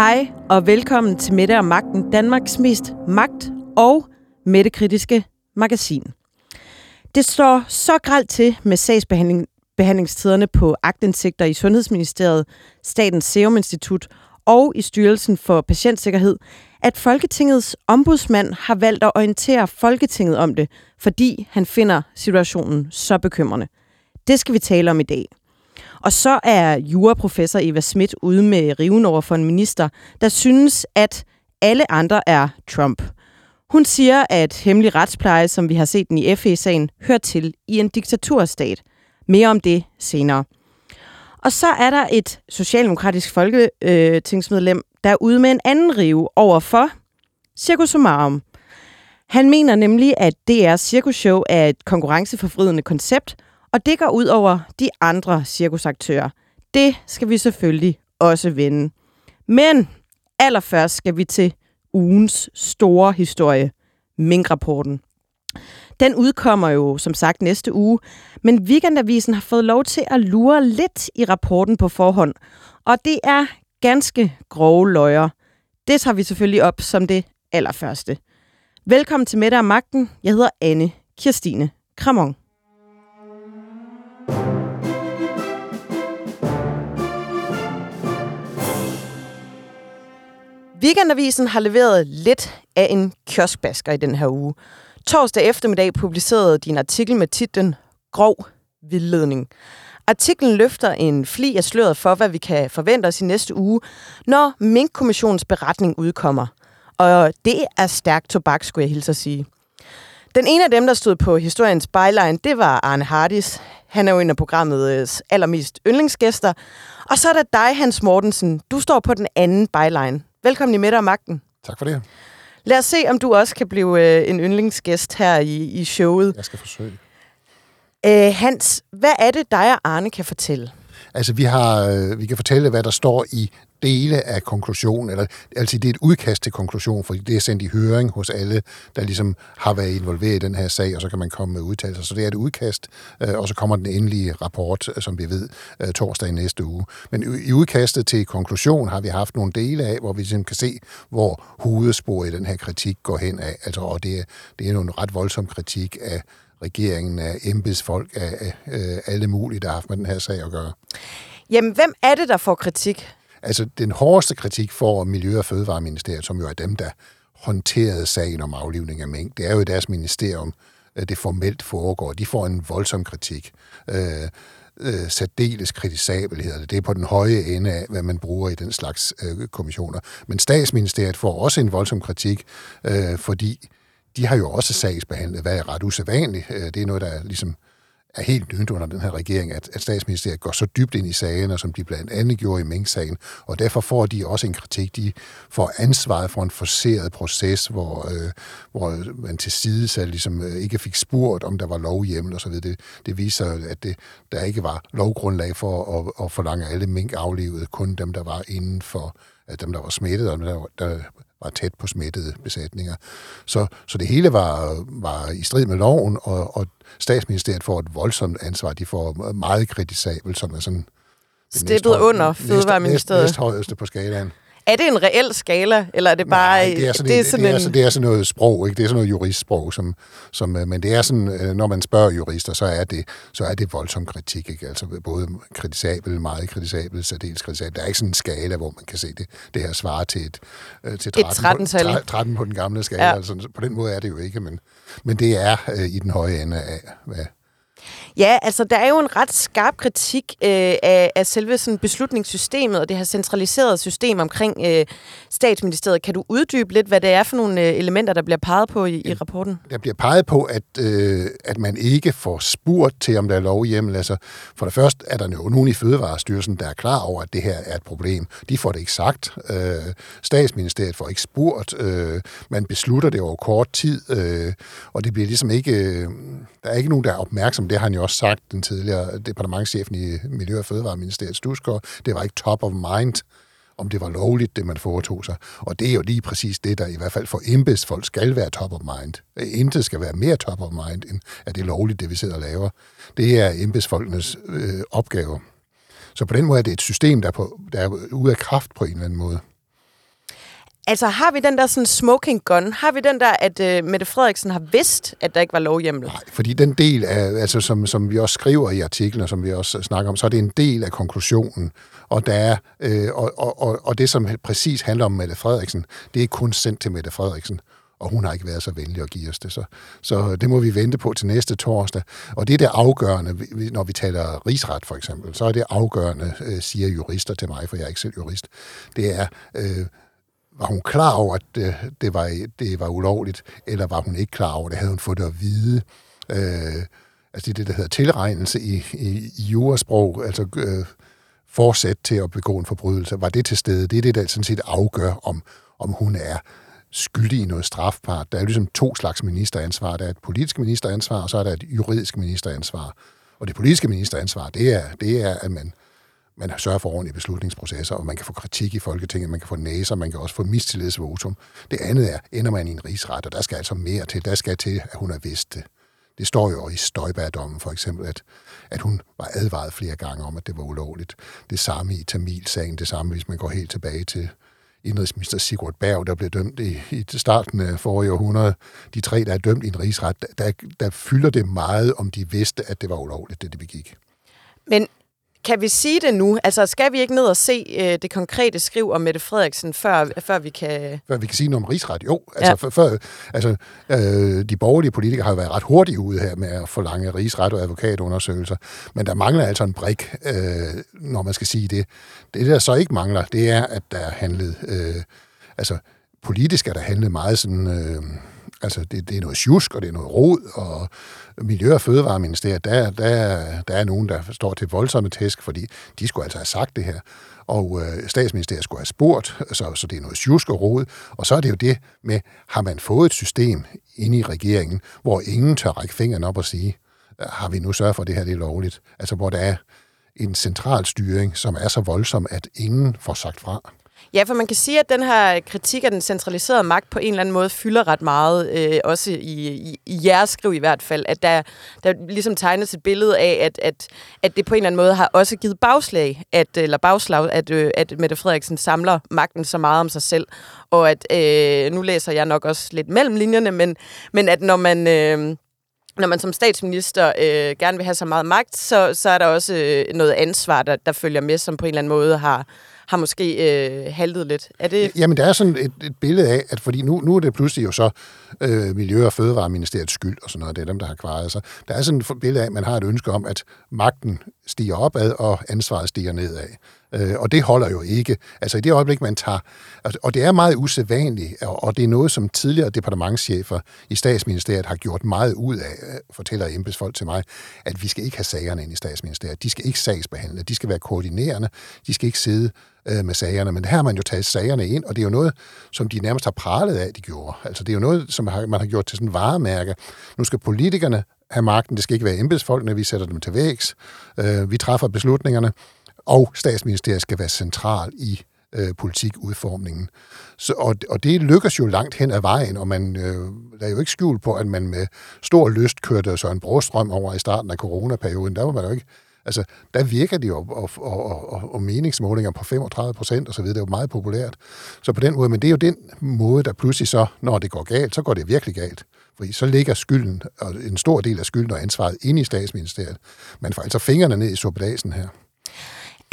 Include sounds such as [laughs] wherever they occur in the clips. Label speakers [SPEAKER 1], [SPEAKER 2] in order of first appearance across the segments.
[SPEAKER 1] Hej og velkommen til Mette og Magten, Danmarks mest magt- og mættekritiske magasin. Det står så gralt til med sagsbehandling, behandlingstiderne på agtindsigter i Sundhedsministeriet, Statens Serum Institut og i Styrelsen for Patientsikkerhed, at Folketingets ombudsmand har valgt at orientere Folketinget om det, fordi han finder situationen så bekymrende. Det skal vi tale om i dag. Og så er juraprofessor Eva Schmidt ude med riven over for en minister, der synes, at alle andre er Trump. Hun siger, at hemmelig retspleje, som vi har set den i FE-sagen, hører til i en diktaturstat. Mere om det senere. Og så er der et socialdemokratisk folketingsmedlem, øh, der er ude med en anden rive over for Circus Sumarum. Han mener nemlig, at DR's cirkusshow er et konkurrenceforvridende koncept, og det går ud over de andre cirkusaktører. Det skal vi selvfølgelig også vende. Men allerførst skal vi til ugens store historie, Mink-rapporten. Den udkommer jo som sagt næste uge, men Weekendavisen har fået lov til at lure lidt i rapporten på forhånd. Og det er ganske grove løjer. Det tager vi selvfølgelig op som det allerførste. Velkommen til Mette og Magten. Jeg hedder Anne Kirstine Kramon. Weekendavisen har leveret lidt af en kioskbasker i den her uge. Torsdag eftermiddag publicerede din artikel med titlen Grov vildledning. Artiklen løfter en fli af sløret for, hvad vi kan forvente os i næste uge, når Mink-kommissionens beretning udkommer. Og det er stærkt tobak, skulle jeg hilse at sige. Den ene af dem, der stod på historiens byline, det var Arne Hardis. Han er jo en af programmets allermest yndlingsgæster. Og så er der dig, Hans Mortensen. Du står på den anden byline. Velkommen i Midter og Magten.
[SPEAKER 2] Tak for det.
[SPEAKER 1] Lad os se, om du også kan blive øh, en yndlingsgæst her i, i showet.
[SPEAKER 2] Jeg skal forsøge.
[SPEAKER 1] Øh, Hans, hvad er det, dig og Arne kan fortælle?
[SPEAKER 2] Altså, vi, har, øh, vi kan fortælle, hvad der står i dele af konklusionen, eller altså det er et udkast til konklusion, fordi det er sendt i høring hos alle, der ligesom har været involveret i den her sag, og så kan man komme med udtalelser. Så det er et udkast, øh, og så kommer den endelige rapport, øh, som vi ved, torsdag i næste uge. Men i udkastet til konklusion har vi haft nogle dele af, hvor vi ligesom kan se, hvor hovedsporet i den her kritik går hen af. Altså, og det er, det er en ret voldsom kritik af regeringen, af embedsfolk, af, af, af alle mulige, der har haft med den her sag at gøre.
[SPEAKER 1] Jamen, hvem er det, der får kritik?
[SPEAKER 2] Altså, den hårdeste kritik får Miljø- og Fødevareministeriet, som jo er dem, der håndterede sagen om aflivning af mink. Det er jo deres ministerium, det formelt foregår. De får en voldsom kritik. Øh, øh, særdeles kritisabel hedder det. Det er på den høje ende af, hvad man bruger i den slags øh, kommissioner. Men statsministeriet får også en voldsom kritik, øh, fordi de har jo også sagsbehandlet, hvad er ret usædvanligt. Øh, det er noget, der ligesom er helt nyt under den her regering, at, at statsministeriet går så dybt ind i sagerne, som de blandt andet gjorde i Mink-sagen, og derfor får de også en kritik. De får ansvaret for en forceret proces, hvor, øh, hvor man til side så ligesom øh, ikke fik spurgt, om der var lovhjemmel osv. Det, det viser, at det, der ikke var lovgrundlag for at, at forlange alle mink aflivet, kun dem, der var inden for at dem, der var smittet, og dem, der, der var tæt på smittede besætninger. Så, så det hele var, var i strid med loven, og, og statsministeriet får et voldsomt ansvar. De får meget kritisabelt, som er sådan...
[SPEAKER 1] Steppet under Fødevareministeriet.
[SPEAKER 2] Næst, næst højeste på skalaen.
[SPEAKER 1] Er det en reel skala, eller er det bare...
[SPEAKER 2] Nej, det er sådan, det er sådan, det, er, en... det er sådan noget sprog, ikke? Det er sådan noget juristsprog, som, som, øh, men det er sådan, øh, når man spørger jurister, så er det, så er det voldsom kritik, ikke? Altså både kritisabel, meget kritisabel, særdeles kritisabel. Der er ikke sådan en skala, hvor man kan se det, det her svare til et,
[SPEAKER 1] øh, til 13, et 13,
[SPEAKER 2] på, 13 på den gamle skala. Ja. Altså, på den måde er det jo ikke, men, men det er øh, i den høje ende af, hvad,
[SPEAKER 1] Ja, altså der er jo en ret skarp kritik øh, af, af selve sådan, beslutningssystemet og det her centraliserede system omkring øh, statsministeriet. Kan du uddybe lidt, hvad det er for nogle øh, elementer, der bliver peget på i, i rapporten?
[SPEAKER 2] Der bliver peget på, at, øh, at man ikke får spurgt til, om der er lovhjemmel. Altså, for det første er der jo nogen i Fødevarestyrelsen, der er klar over, at det her er et problem. De får det ikke sagt. Øh, statsministeriet får ikke spurgt. Øh, man beslutter det over kort tid, øh, og det bliver ligesom ikke... Øh, der er ikke nogen, der er opmærksom. Det har han jo også sagt, den tidligere departementchefen i Miljø- og Fødevareministeriet, Stusgaard. Det var ikke top of mind, om det var lovligt, det man foretog sig. Og det er jo lige præcis det, der i hvert fald for embedsfolk skal være top of mind. Øh, intet skal være mere top of mind, end at det er lovligt, det vi sidder og laver. Det er embedsfolkenes øh, opgave. Så på den måde er det et system, der, på, der er ude af kraft på en eller anden måde.
[SPEAKER 1] Altså, har vi den der sådan smoking gun? Har vi den der, at øh, Mette Frederiksen har vidst, at der ikke var lovhjemmel?
[SPEAKER 2] Nej, fordi den del, af, altså, som, som vi også skriver i artiklen, og som vi også snakker om, så er det en del af konklusionen. Og, der er, øh, og, og, og, og det, som præcis handler om Mette Frederiksen, det er kun sendt til Mette Frederiksen og hun har ikke været så venlig at give os det. Så, så det må vi vente på til næste torsdag. Og det er det afgørende, når vi taler rigsret for eksempel, så er det afgørende, øh, siger jurister til mig, for jeg er ikke selv jurist, det er, øh, var hun klar over, at det, det, var, det var ulovligt, eller var hun ikke klar over det? Havde hun fået det at vide? Øh, altså det, det, der hedder tilregnelse i, i, i jurasprog, altså øh, forsæt til at begå en forbrydelse. Var det til stede? Det er det, der sådan set afgør, om, om hun er skyldig i noget strafbart. Der er ligesom to slags ministeransvar. Der er et politisk ministeransvar, og så er der et juridisk ministeransvar. Og det politiske ministeransvar, det er, det er at man, man sørger for ordentlige beslutningsprocesser, og man kan få kritik i Folketinget, man kan få næser, man kan også få mistillidsvotum. Det andet er, ender man i en rigsret, og der skal altså mere til. Der skal til, at hun har vidst det. Det står jo i Støjbærdommen for eksempel, at, at hun var advaret flere gange om, at det var ulovligt. Det samme i Tamilsagen, det samme hvis man går helt tilbage til indrigsminister Sigurd Berg, der blev dømt i, i starten af forrige århundrede. De tre, der er dømt i en rigsret, der, der fylder det meget, om de vidste, at det var ulovligt, det de begik.
[SPEAKER 1] Men kan vi sige det nu? Altså, skal vi ikke ned og se øh, det konkrete skriv om Mette Frederiksen, før, før vi kan...
[SPEAKER 2] Før vi kan sige noget om rigsret? Jo, altså, ja. for, for, altså øh, de borgerlige politikere har jo været ret hurtige ude her med at forlange rigsret og advokatundersøgelser, men der mangler altså en brik, øh, når man skal sige det. Det, der så ikke mangler, det er, at der er handlet... Øh, altså, politisk er der handlet meget sådan... Øh, Altså, det, det er noget sjusk, og det er noget rod, og Miljø- og Fødevareministeriet, der, der, der er nogen, der står til voldsomme tæsk, fordi de skulle altså have sagt det her. Og øh, statsministeriet skulle have spurgt, så, så det er noget sjusk og rod. Og så er det jo det med, har man fået et system inde i regeringen, hvor ingen tør række fingeren op og sige, har vi nu sørget for, at det her det er lovligt? Altså, hvor der er en central styring, som er så voldsom, at ingen får sagt fra.
[SPEAKER 1] Ja, for man kan sige, at den her kritik af den centraliserede magt på en eller anden måde fylder ret meget, øh, også i, i, i jeres skriv i hvert fald, at der, der ligesom tegnes et billede af, at, at, at det på en eller anden måde har også givet bagslag, at, øh, eller bagslag, at, øh, at Mette Frederiksen samler magten så meget om sig selv, og at, øh, nu læser jeg nok også lidt mellem linjerne, men, men at når man... Øh, når man som statsminister øh, gerne vil have så meget magt, så, så er der også øh, noget ansvar, der, der følger med, som på en eller anden måde har, har måske øh, haltet lidt. Er det...
[SPEAKER 2] Jamen, der er sådan et, et billede af, at fordi nu, nu er det pludselig jo så øh, Miljø- og Fødevareministeriets skyld og sådan noget. Det er dem, der har kvaret sig. Der er sådan et billede af, at man har et ønske om, at magten stiger opad, og ansvaret stiger nedad. Øh, og det holder jo ikke. Altså i det øjeblik, man tager... Altså, og det er meget usædvanligt, og det er noget, som tidligere departementschefer i statsministeriet har gjort meget ud af, øh, fortæller embedsfolk til mig, at vi skal ikke have sagerne ind i statsministeriet. De skal ikke sagsbehandle, de skal være koordinerende, de skal ikke sidde øh, med sagerne. Men her har man jo taget sagerne ind, og det er jo noget, som de nærmest har pralet af, de gjorde. Altså det er jo noget, som man har gjort til sådan en varemærke. Nu skal politikerne have magten, det skal ikke være embedsfolkene, vi sætter dem til vægs, øh, vi træffer beslutningerne, og statsministeriet skal være central i øh, politikudformningen. Så, og, og det lykkes jo langt hen ad vejen, og man øh, der er jo ikke skjul på, at man med stor lyst kørte en Brostrøm over i starten af coronaperioden. Der var man jo ikke Altså, der virker de jo, og, og, og, og meningsmålinger på 35 procent og så videre, det er jo meget populært. Så på den måde, men det er jo den måde, der pludselig så, når det går galt, så går det virkelig galt. Fordi så ligger skylden, og en stor del af skylden og ansvaret inde i statsministeriet. Man får altså fingrene ned i suppedasen her.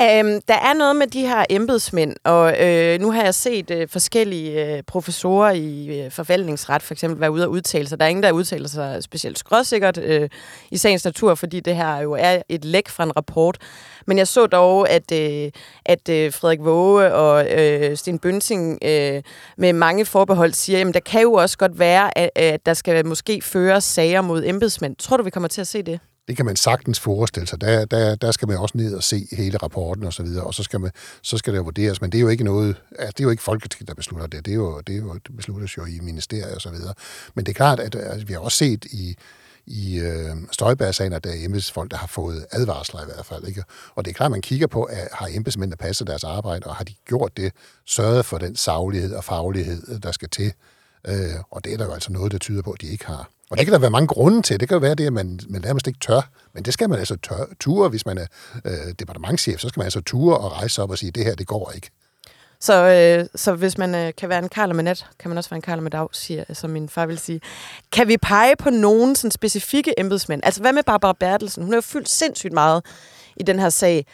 [SPEAKER 1] Um, der er noget med de her embedsmænd, og øh, nu har jeg set øh, forskellige øh, professorer i øh, forvaltningsret for eksempel være ude og udtale sig. Der er ingen, der udtaler sig specielt skråsikkert øh, i sagens natur, fordi det her jo er et læk fra en rapport. Men jeg så dog, at, øh, at øh, Frederik Våge og øh, Sten Bønsing øh, med mange forbehold siger, at der kan jo også godt være, at, at der skal måske føres sager mod embedsmænd. Tror du, vi kommer til at se det?
[SPEAKER 2] Det kan man sagtens forestille sig. Der, der, der skal man også ned og se hele rapporten og så videre, og så skal, man, så skal det vurderes. Men det er jo ikke noget, altså, det er jo ikke Folketinget, der beslutter det. Det, er jo, det, er jo, det besluttes jo i ministeriet og så videre. Men det er klart, at altså, vi har også set i, i øh, Støjberg-sagen, at der er embedsfolk, der har fået advarsler i hvert fald. Ikke? Og det er klart, at man kigger på, at har embedsmændene passet deres arbejde, og har de gjort det, sørget for den saglighed og faglighed, der skal til. Øh, og det er der jo altså noget, der tyder på, at de ikke har. Og det kan der være mange grunde til. Det kan jo være det, at man, man nærmest ikke tør. Men det skal man altså tør, ture, hvis man er øh, departementchef. Så skal man altså ture og rejse op og sige, det her, det går ikke.
[SPEAKER 1] Så, øh, så hvis man øh, kan være en karl med nat, kan man også være en karl med dag, siger, øh, som min far vil sige. Kan vi pege på nogen sådan specifikke embedsmænd? Altså hvad med Barbara Bertelsen? Hun har jo fyldt sindssygt meget i den her sag.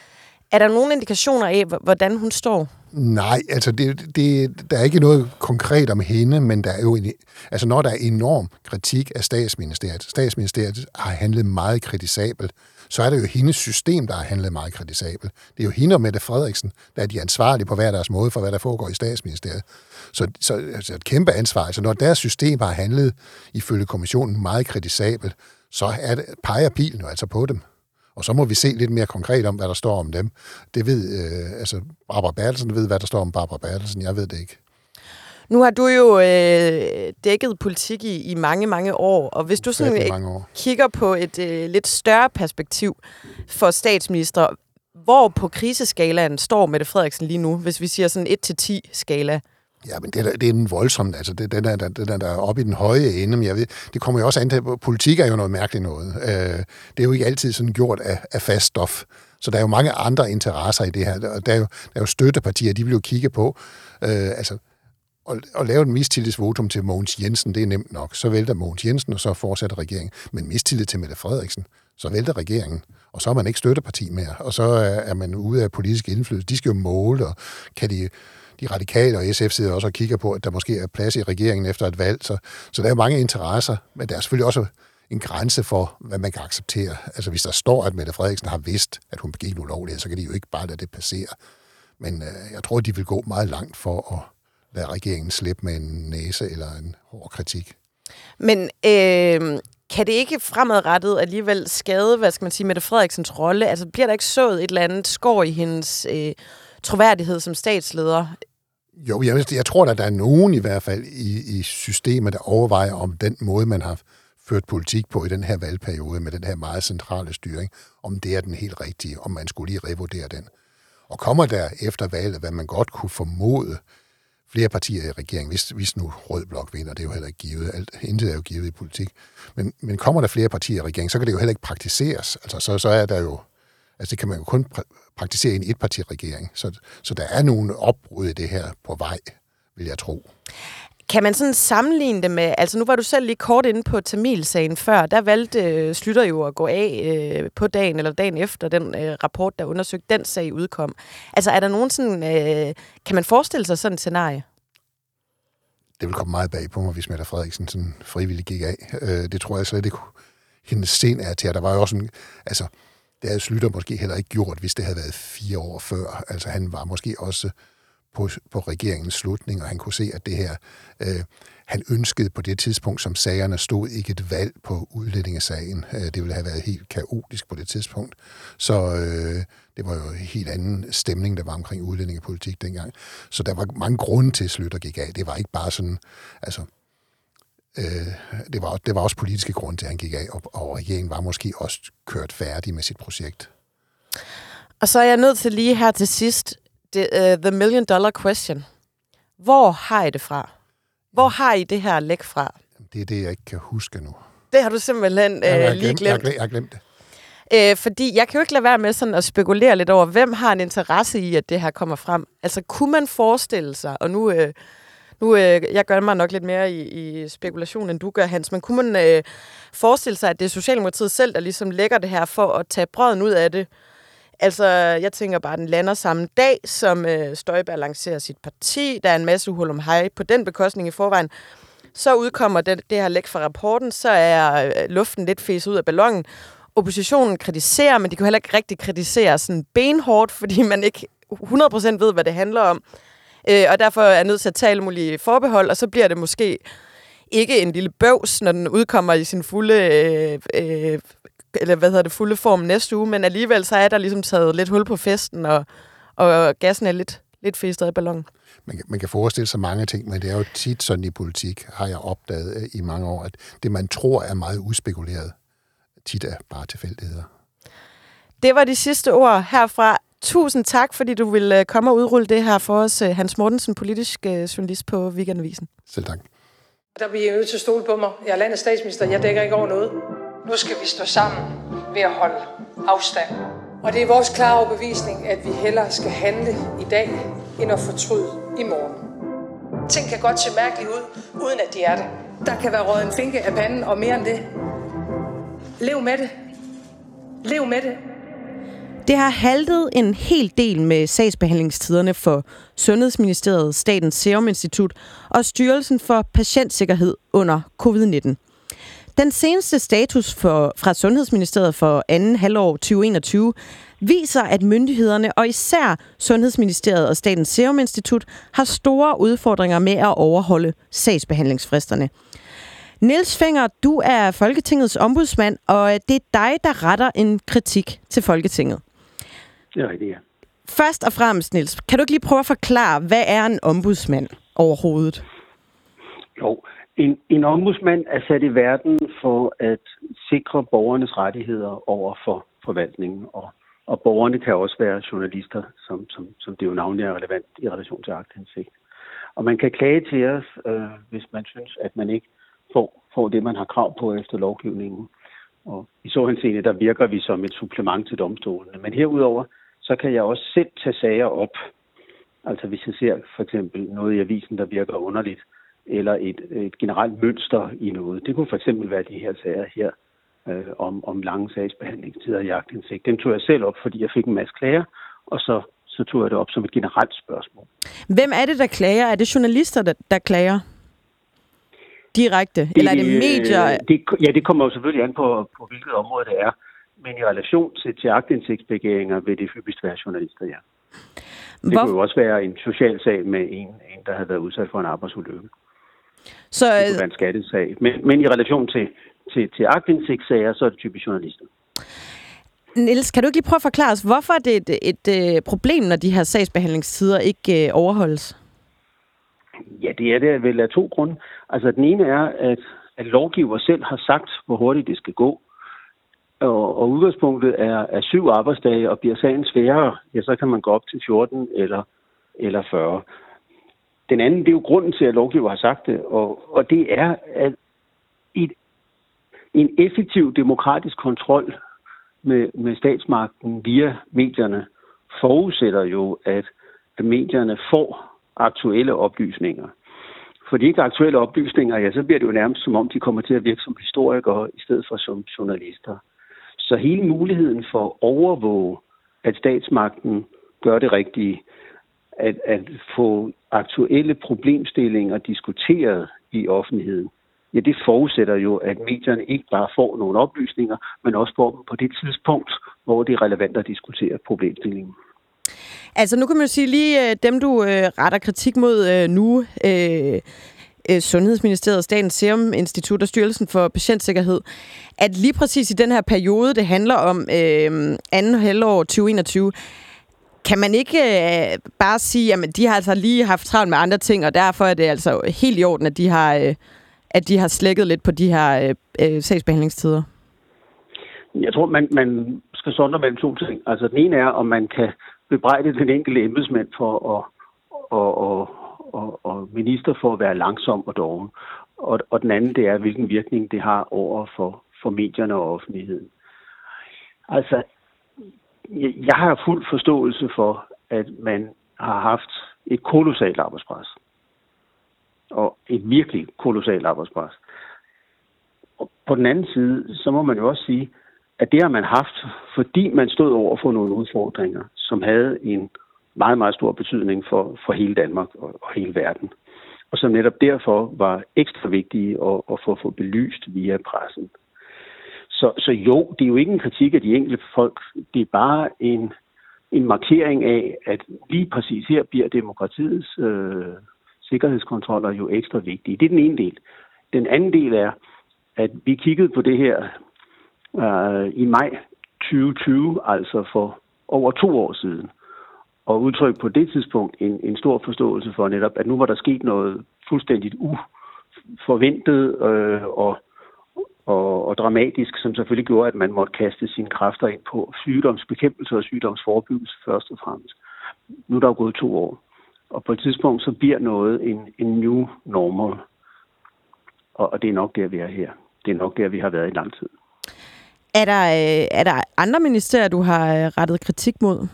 [SPEAKER 1] Er der nogle indikationer af, hvordan hun står?
[SPEAKER 2] Nej, altså det, det, der er ikke noget konkret om hende, men der er jo en, altså når der er enorm kritik af statsministeriet, statsministeriet har handlet meget kritisabelt, så er det jo hendes system, der har handlet meget kritisabelt. Det er jo hende og Mette Frederiksen, der er de ansvarlige på hver deres måde for, hvad der foregår i statsministeriet. Så, så altså et kæmpe ansvar. Altså når deres system har handlet ifølge kommissionen meget kritisabelt, så er det, peger pilen jo altså på dem. Og så må vi se lidt mere konkret om, hvad der står om dem. Det ved, øh, altså Barbara Bertelsen ved, hvad der står om Barbara Bertelsen. Jeg ved det ikke.
[SPEAKER 1] Nu har du jo øh, dækket politik i, i mange, mange år, og hvis du sådan
[SPEAKER 2] år.
[SPEAKER 1] kigger på et øh, lidt større perspektiv for statsminister, hvor på kriseskalaen står Mette Frederiksen lige nu, hvis vi siger sådan 1-10 skala?
[SPEAKER 2] Ja, men det er, det er en voldsom, altså det, den, er, den, er, der er oppe i den høje ende, men jeg ved, det kommer jo også an til, politik er jo noget mærkeligt noget. Øh, det er jo ikke altid sådan gjort af, af fast stof. Så der er jo mange andre interesser i det her. Der er jo, der er jo støttepartier, de vil jo kigge på, øh, altså at, at lave en mistillidsvotum til Mogens Jensen, det er nemt nok. Så vælter Mogens Jensen, og så fortsætter regeringen. Men mistillid til Mette Frederiksen, så vælter regeringen. Og så er man ikke støtteparti mere. Og så er man ude af politisk indflydelse. De skal jo måle, og kan de de radikale og SF sidder også og kigger på, at der måske er plads i regeringen efter et valg. Så, så der er mange interesser, men der er selvfølgelig også en grænse for, hvad man kan acceptere. Altså hvis der står, at Mette Frederiksen har vidst, at hun begik en ulovlighed, så kan de jo ikke bare lade det passere. Men øh, jeg tror, de vil gå meget langt for at lade regeringen slippe med en næse eller en hård kritik.
[SPEAKER 1] Men øh, kan det ikke fremadrettet alligevel skade, hvad skal man sige, Mette Frederiksens rolle? Altså bliver der ikke sået et eller andet skår i hendes øh, troværdighed som statsleder?
[SPEAKER 2] Jo, jeg, jeg tror, at der er nogen i hvert fald i, i systemet, der overvejer om den måde, man har ført politik på i den her valgperiode med den her meget centrale styring, om det er den helt rigtige, om man skulle lige revurdere den. Og kommer der efter valget, hvad man godt kunne formode, flere partier i regeringen, hvis, hvis nu Rød Blok vinder, det er jo heller ikke givet, alt, intet er jo givet i politik, men, men kommer der flere partier i regeringen, så kan det jo heller ikke praktiseres. Altså, så, så er der jo, altså det kan man jo kun praktisere en etpartiregering. Så, så der er nogle opbrud i det her på vej, vil jeg tro.
[SPEAKER 1] Kan man sådan sammenligne det med, altså nu var du selv lige kort inde på Tamil-sagen før, der valgte øh, Slytter jo at gå af øh, på dagen eller dagen efter den øh, rapport, der undersøgte den sag udkom. Altså er der nogen sådan, øh, kan man forestille sig sådan et scenarie?
[SPEAKER 2] Det vil komme meget bag på mig, hvis Mette Frederiksen sådan frivilligt gik af. Øh, det tror jeg slet ikke, hendes scen er til. Der var jo også en, altså, det havde Slytter måske heller ikke gjort, hvis det havde været fire år før. Altså han var måske også på, på regeringens slutning, og han kunne se, at det her, øh, han ønskede på det tidspunkt, som sagerne stod, ikke et valg på udlændingesagen. Øh, det ville have været helt kaotisk på det tidspunkt. Så øh, det var jo en helt anden stemning, der var omkring udlændingepolitik dengang. Så der var mange grunde til, at Slytter gik af. Det var ikke bare sådan, altså, øh, det, var, det var også politiske grunde til, at han gik af, og, og regeringen var måske også kørt færdig med sit projekt.
[SPEAKER 1] Og så er jeg nødt til lige her til sidst the, uh, the million dollar question. Hvor har I det fra? Hvor har I det her læk fra?
[SPEAKER 2] Det er det, jeg ikke kan huske nu.
[SPEAKER 1] Det har du simpelthen uh, jeg lige glemt.
[SPEAKER 2] Jeg, jeg har glemt det.
[SPEAKER 1] Øh, fordi jeg kan jo ikke lade være med sådan at spekulere lidt over, hvem har en interesse i, at det her kommer frem. Altså, kunne man forestille sig, og nu, øh, nu øh, jeg gør mig nok lidt mere i, i spekulation, end du gør, Hans, men kunne man øh, forestille sig, at det er Socialdemokratiet selv, der ligesom lægger det her for at tage brøden ud af det, Altså, jeg tænker bare, at den lander samme dag, som øh, Støjberg lancerer sit parti. Der er en masse uhul om hej på den bekostning i forvejen. Så udkommer det, det her læk fra rapporten, så er øh, luften lidt fæset ud af ballonen. Oppositionen kritiserer, men de kan heller ikke rigtig kritisere sådan benhårdt, fordi man ikke 100% ved, hvad det handler om. Øh, og derfor er jeg nødt til at tale mulige forbehold, og så bliver det måske ikke en lille bøvs, når den udkommer i sin fulde øh, øh, eller hvad hedder det, fulde form næste uge, men alligevel så er der ligesom taget lidt hul på festen, og, og gassen er lidt, lidt festet i ballonen.
[SPEAKER 2] Man, man kan forestille sig mange ting, men det er jo tit sådan i politik, har jeg opdaget øh, i mange år, at det, man tror er meget uspekuleret, tit er bare tilfældigheder.
[SPEAKER 1] Det var de sidste ord herfra. Tusind tak, fordi du ville øh, komme og udrulle det her for os, øh, Hans Mortensen, politisk journalist på Weekendavisen.
[SPEAKER 2] Selv tak.
[SPEAKER 3] Der bliver nødt til at stole på mig. Jeg er landets statsminister. Jeg dækker ikke over noget. Nu skal vi stå sammen ved at holde afstand Og det er vores klare overbevisning, at vi hellere skal handle i dag, end at fortryde i morgen. Ting kan godt se mærkeligt ud, uden at de er det. Der kan være røget en finke af panden, og mere end det. Lev med det. Lev med det.
[SPEAKER 1] Det har haltet en hel del med sagsbehandlingstiderne for Sundhedsministeriet, Statens Serum Institut og Styrelsen for Patientsikkerhed under covid-19. Den seneste status for, fra Sundhedsministeriet for anden halvår 2021 viser, at myndighederne og især Sundhedsministeriet og Statens Serum Institut har store udfordringer med at overholde sagsbehandlingsfristerne. Niels Fenger, du er Folketingets ombudsmand, og det er dig, der retter en kritik til Folketinget.
[SPEAKER 4] Det er rigtigt, ja.
[SPEAKER 1] Først og fremmest, Niels, kan du ikke lige prøve at forklare, hvad er en ombudsmand overhovedet?
[SPEAKER 4] Jo, en, en ombudsmand er sat i verden for at sikre borgernes rettigheder over for forvaltningen, og, og borgerne kan også være journalister, som, som, som det jo navnlig er relevant i relation til agtindsigt. Og man kan klage til os, øh, hvis man synes, at man ikke får, får det, man har krav på efter lovgivningen. Og i så henseende, der virker vi som et supplement til domstolene. Men herudover, så kan jeg også selv tage sager op. Altså hvis jeg ser for eksempel noget i avisen, der virker underligt, eller et, et generelt mønster i noget. Det kunne for eksempel være de her sager her øh, om, om lange sagsbehandlingstider i jagtindsigt. Den tog jeg selv op, fordi jeg fik en masse klager, og så, så tog jeg det op som et generelt spørgsmål.
[SPEAKER 1] Hvem er det, der klager? Er det journalister, der, der klager? Direkte? Det, eller er det medier?
[SPEAKER 4] Det, ja, det kommer jo selvfølgelig an på, på hvilket område det er. Men i relation til, til agtindsigtsbegæringer vil det hyppigst være journalister, ja. Det Hvor... kunne jo også være en social sag med en, en der havde været udsat for en arbejdsulykke. Så, det kunne være en skattesag. Men, men i relation til, til, til agtindsigtssager, så er det typisk journalister.
[SPEAKER 1] Niels, kan du ikke lige prøve at forklare os, hvorfor det er et, et, et øh, problem, når de her sagsbehandlingstider ikke øh, overholdes?
[SPEAKER 4] Ja, det er det vel af to grunde. Altså, den ene er, at, at lovgiver selv har sagt, hvor hurtigt det skal gå. Og, og udgangspunktet er, er syv arbejdsdage, og bliver sagen sværere, ja, så kan man gå op til 14 eller, eller 40. Den anden, det er jo grunden til, at lovgiver har sagt det, og, og det er, at et, en effektiv demokratisk kontrol med, med statsmagten via medierne forudsætter jo, at medierne får aktuelle oplysninger. For de ikke aktuelle oplysninger, ja, så bliver det jo nærmest som om, de kommer til at virke som historikere i stedet for som journalister. Så hele muligheden for at overvåge, at statsmagten gør det rigtige, at, at få aktuelle problemstillinger diskuteret i offentligheden, ja, det forudsætter jo, at medierne ikke bare får nogle oplysninger, men også får dem på det tidspunkt, hvor det er relevant at diskutere problemstillingen.
[SPEAKER 1] Altså nu kan man jo sige lige, øh, dem du øh, retter kritik mod øh, nu, øh, Øh, Sundhedsministeriet, Statens Serum Institut og Styrelsen for Patientsikkerhed, at lige præcis i den her periode, det handler om øh, anden halvår 2021, kan man ikke øh, bare sige, at de har altså lige haft travlt med andre ting, og derfor er det altså helt i orden, at de har, øh, at de har slækket lidt på de her øh, øh sagsbehandlingstider?
[SPEAKER 4] Jeg tror, man, man skal sondre mellem to ting. Altså den ene er, om man kan bebrejde den enkelte embedsmand for at, og, og, og, og minister for at være langsom og doven. Og, og den anden, det er, hvilken virkning det har over for, for medierne og offentligheden. Altså, jeg har fuld forståelse for, at man har haft et kolossalt arbejdspres. Og et virkelig kolossalt arbejdspres. Og på den anden side, så må man jo også sige, at det har man haft, fordi man stod over for nogle udfordringer, som havde en meget, meget stor betydning for, for hele Danmark og, og hele verden. Og som netop derfor var ekstra vigtige at, at få, få belyst via pressen. Så, så jo, det er jo ikke en kritik af de enkelte folk. Det er bare en, en markering af, at lige præcis her bliver demokratiets øh, sikkerhedskontroller jo ekstra vigtige. Det er den ene del. Den anden del er, at vi kiggede på det her øh, i maj 2020, altså for over to år siden, og udtryk på det tidspunkt en, en stor forståelse for netop, at nu var der sket noget fuldstændigt uforventet øh, og og, og dramatisk, som selvfølgelig gjorde, at man måtte kaste sine kræfter ind på sygdomsbekæmpelse og sygdomsforebyggelse først og fremmest. Nu er der jo gået to år, og på et tidspunkt så bliver noget en, en new normal, og, og det er nok der, vi er her. Det er nok der, vi har været i lang tid.
[SPEAKER 1] Er der, øh, er der andre ministerier, du har øh, rettet kritik mod?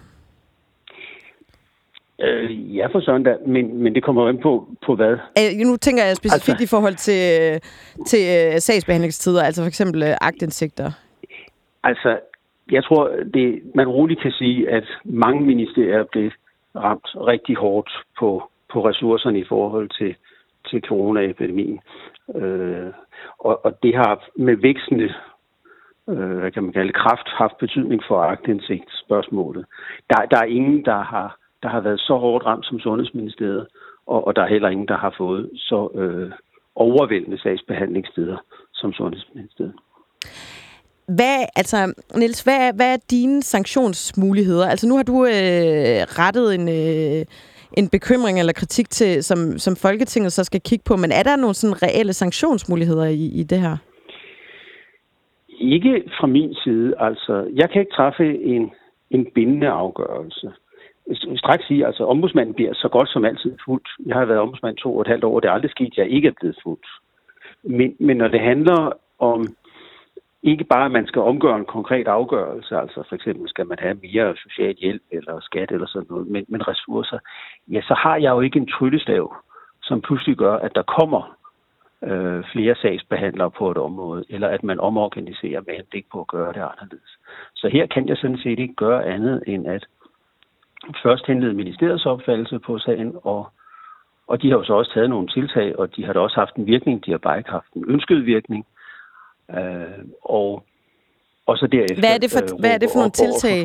[SPEAKER 4] Øh, ja, for der, men, men det kommer jo ind på, på hvad?
[SPEAKER 1] Øh, nu tænker jeg specifikt altså, i forhold til, til øh, sagsbehandlingstider, altså for eksempel øh, agtindsigter.
[SPEAKER 4] Altså, jeg tror, det, man roligt kan sige, at mange ministerier blev ramt rigtig hårdt på, på ressourcerne i forhold til, til coronaepidemien. Øh, og, og det har med vækstende øh, hvad kan man kalde kraft haft betydning for agtindsigtsspørgsmålet. Der, der er ingen, der har, der har været så hårdt ramt som Sundhedsministeriet, og, og der er heller ingen, der har fået så øh, overvældende sagsbehandlingssteder som Sundhedsministeriet.
[SPEAKER 1] Hvad, altså, Niels, hvad, hvad er dine sanktionsmuligheder? Altså, nu har du øh, rettet en, øh, en bekymring eller kritik til, som, som Folketinget så skal kigge på, men er der nogle sådan reelle sanktionsmuligheder i, i det her?
[SPEAKER 4] Ikke fra min side. Altså, jeg kan ikke træffe en, en bindende afgørelse. Straks sige, altså ombudsmanden bliver så godt som altid fuldt. Jeg har været ombudsmand to og et halvt år, og det er aldrig sket, at jeg ikke er blevet fuldt. Men, men når det handler om ikke bare, at man skal omgøre en konkret afgørelse, altså for eksempel skal man have mere social hjælp eller skat eller sådan noget, men, men ressourcer, ja, så har jeg jo ikke en tryllestav, som pludselig gør, at der kommer øh, flere sagsbehandlere på et område, eller at man omorganiserer med henblik på at gøre det anderledes. Så her kan jeg sådan set ikke gøre andet end at først henlede ministeriets opfattelse på sagen, og, og de har jo så også taget nogle tiltag, og de har da også haft en virkning, de har bare ikke haft en ønsket virkning. Øh, og, og så derefter...
[SPEAKER 1] Hvad er det for, øh, hvad er det for nogle tiltag,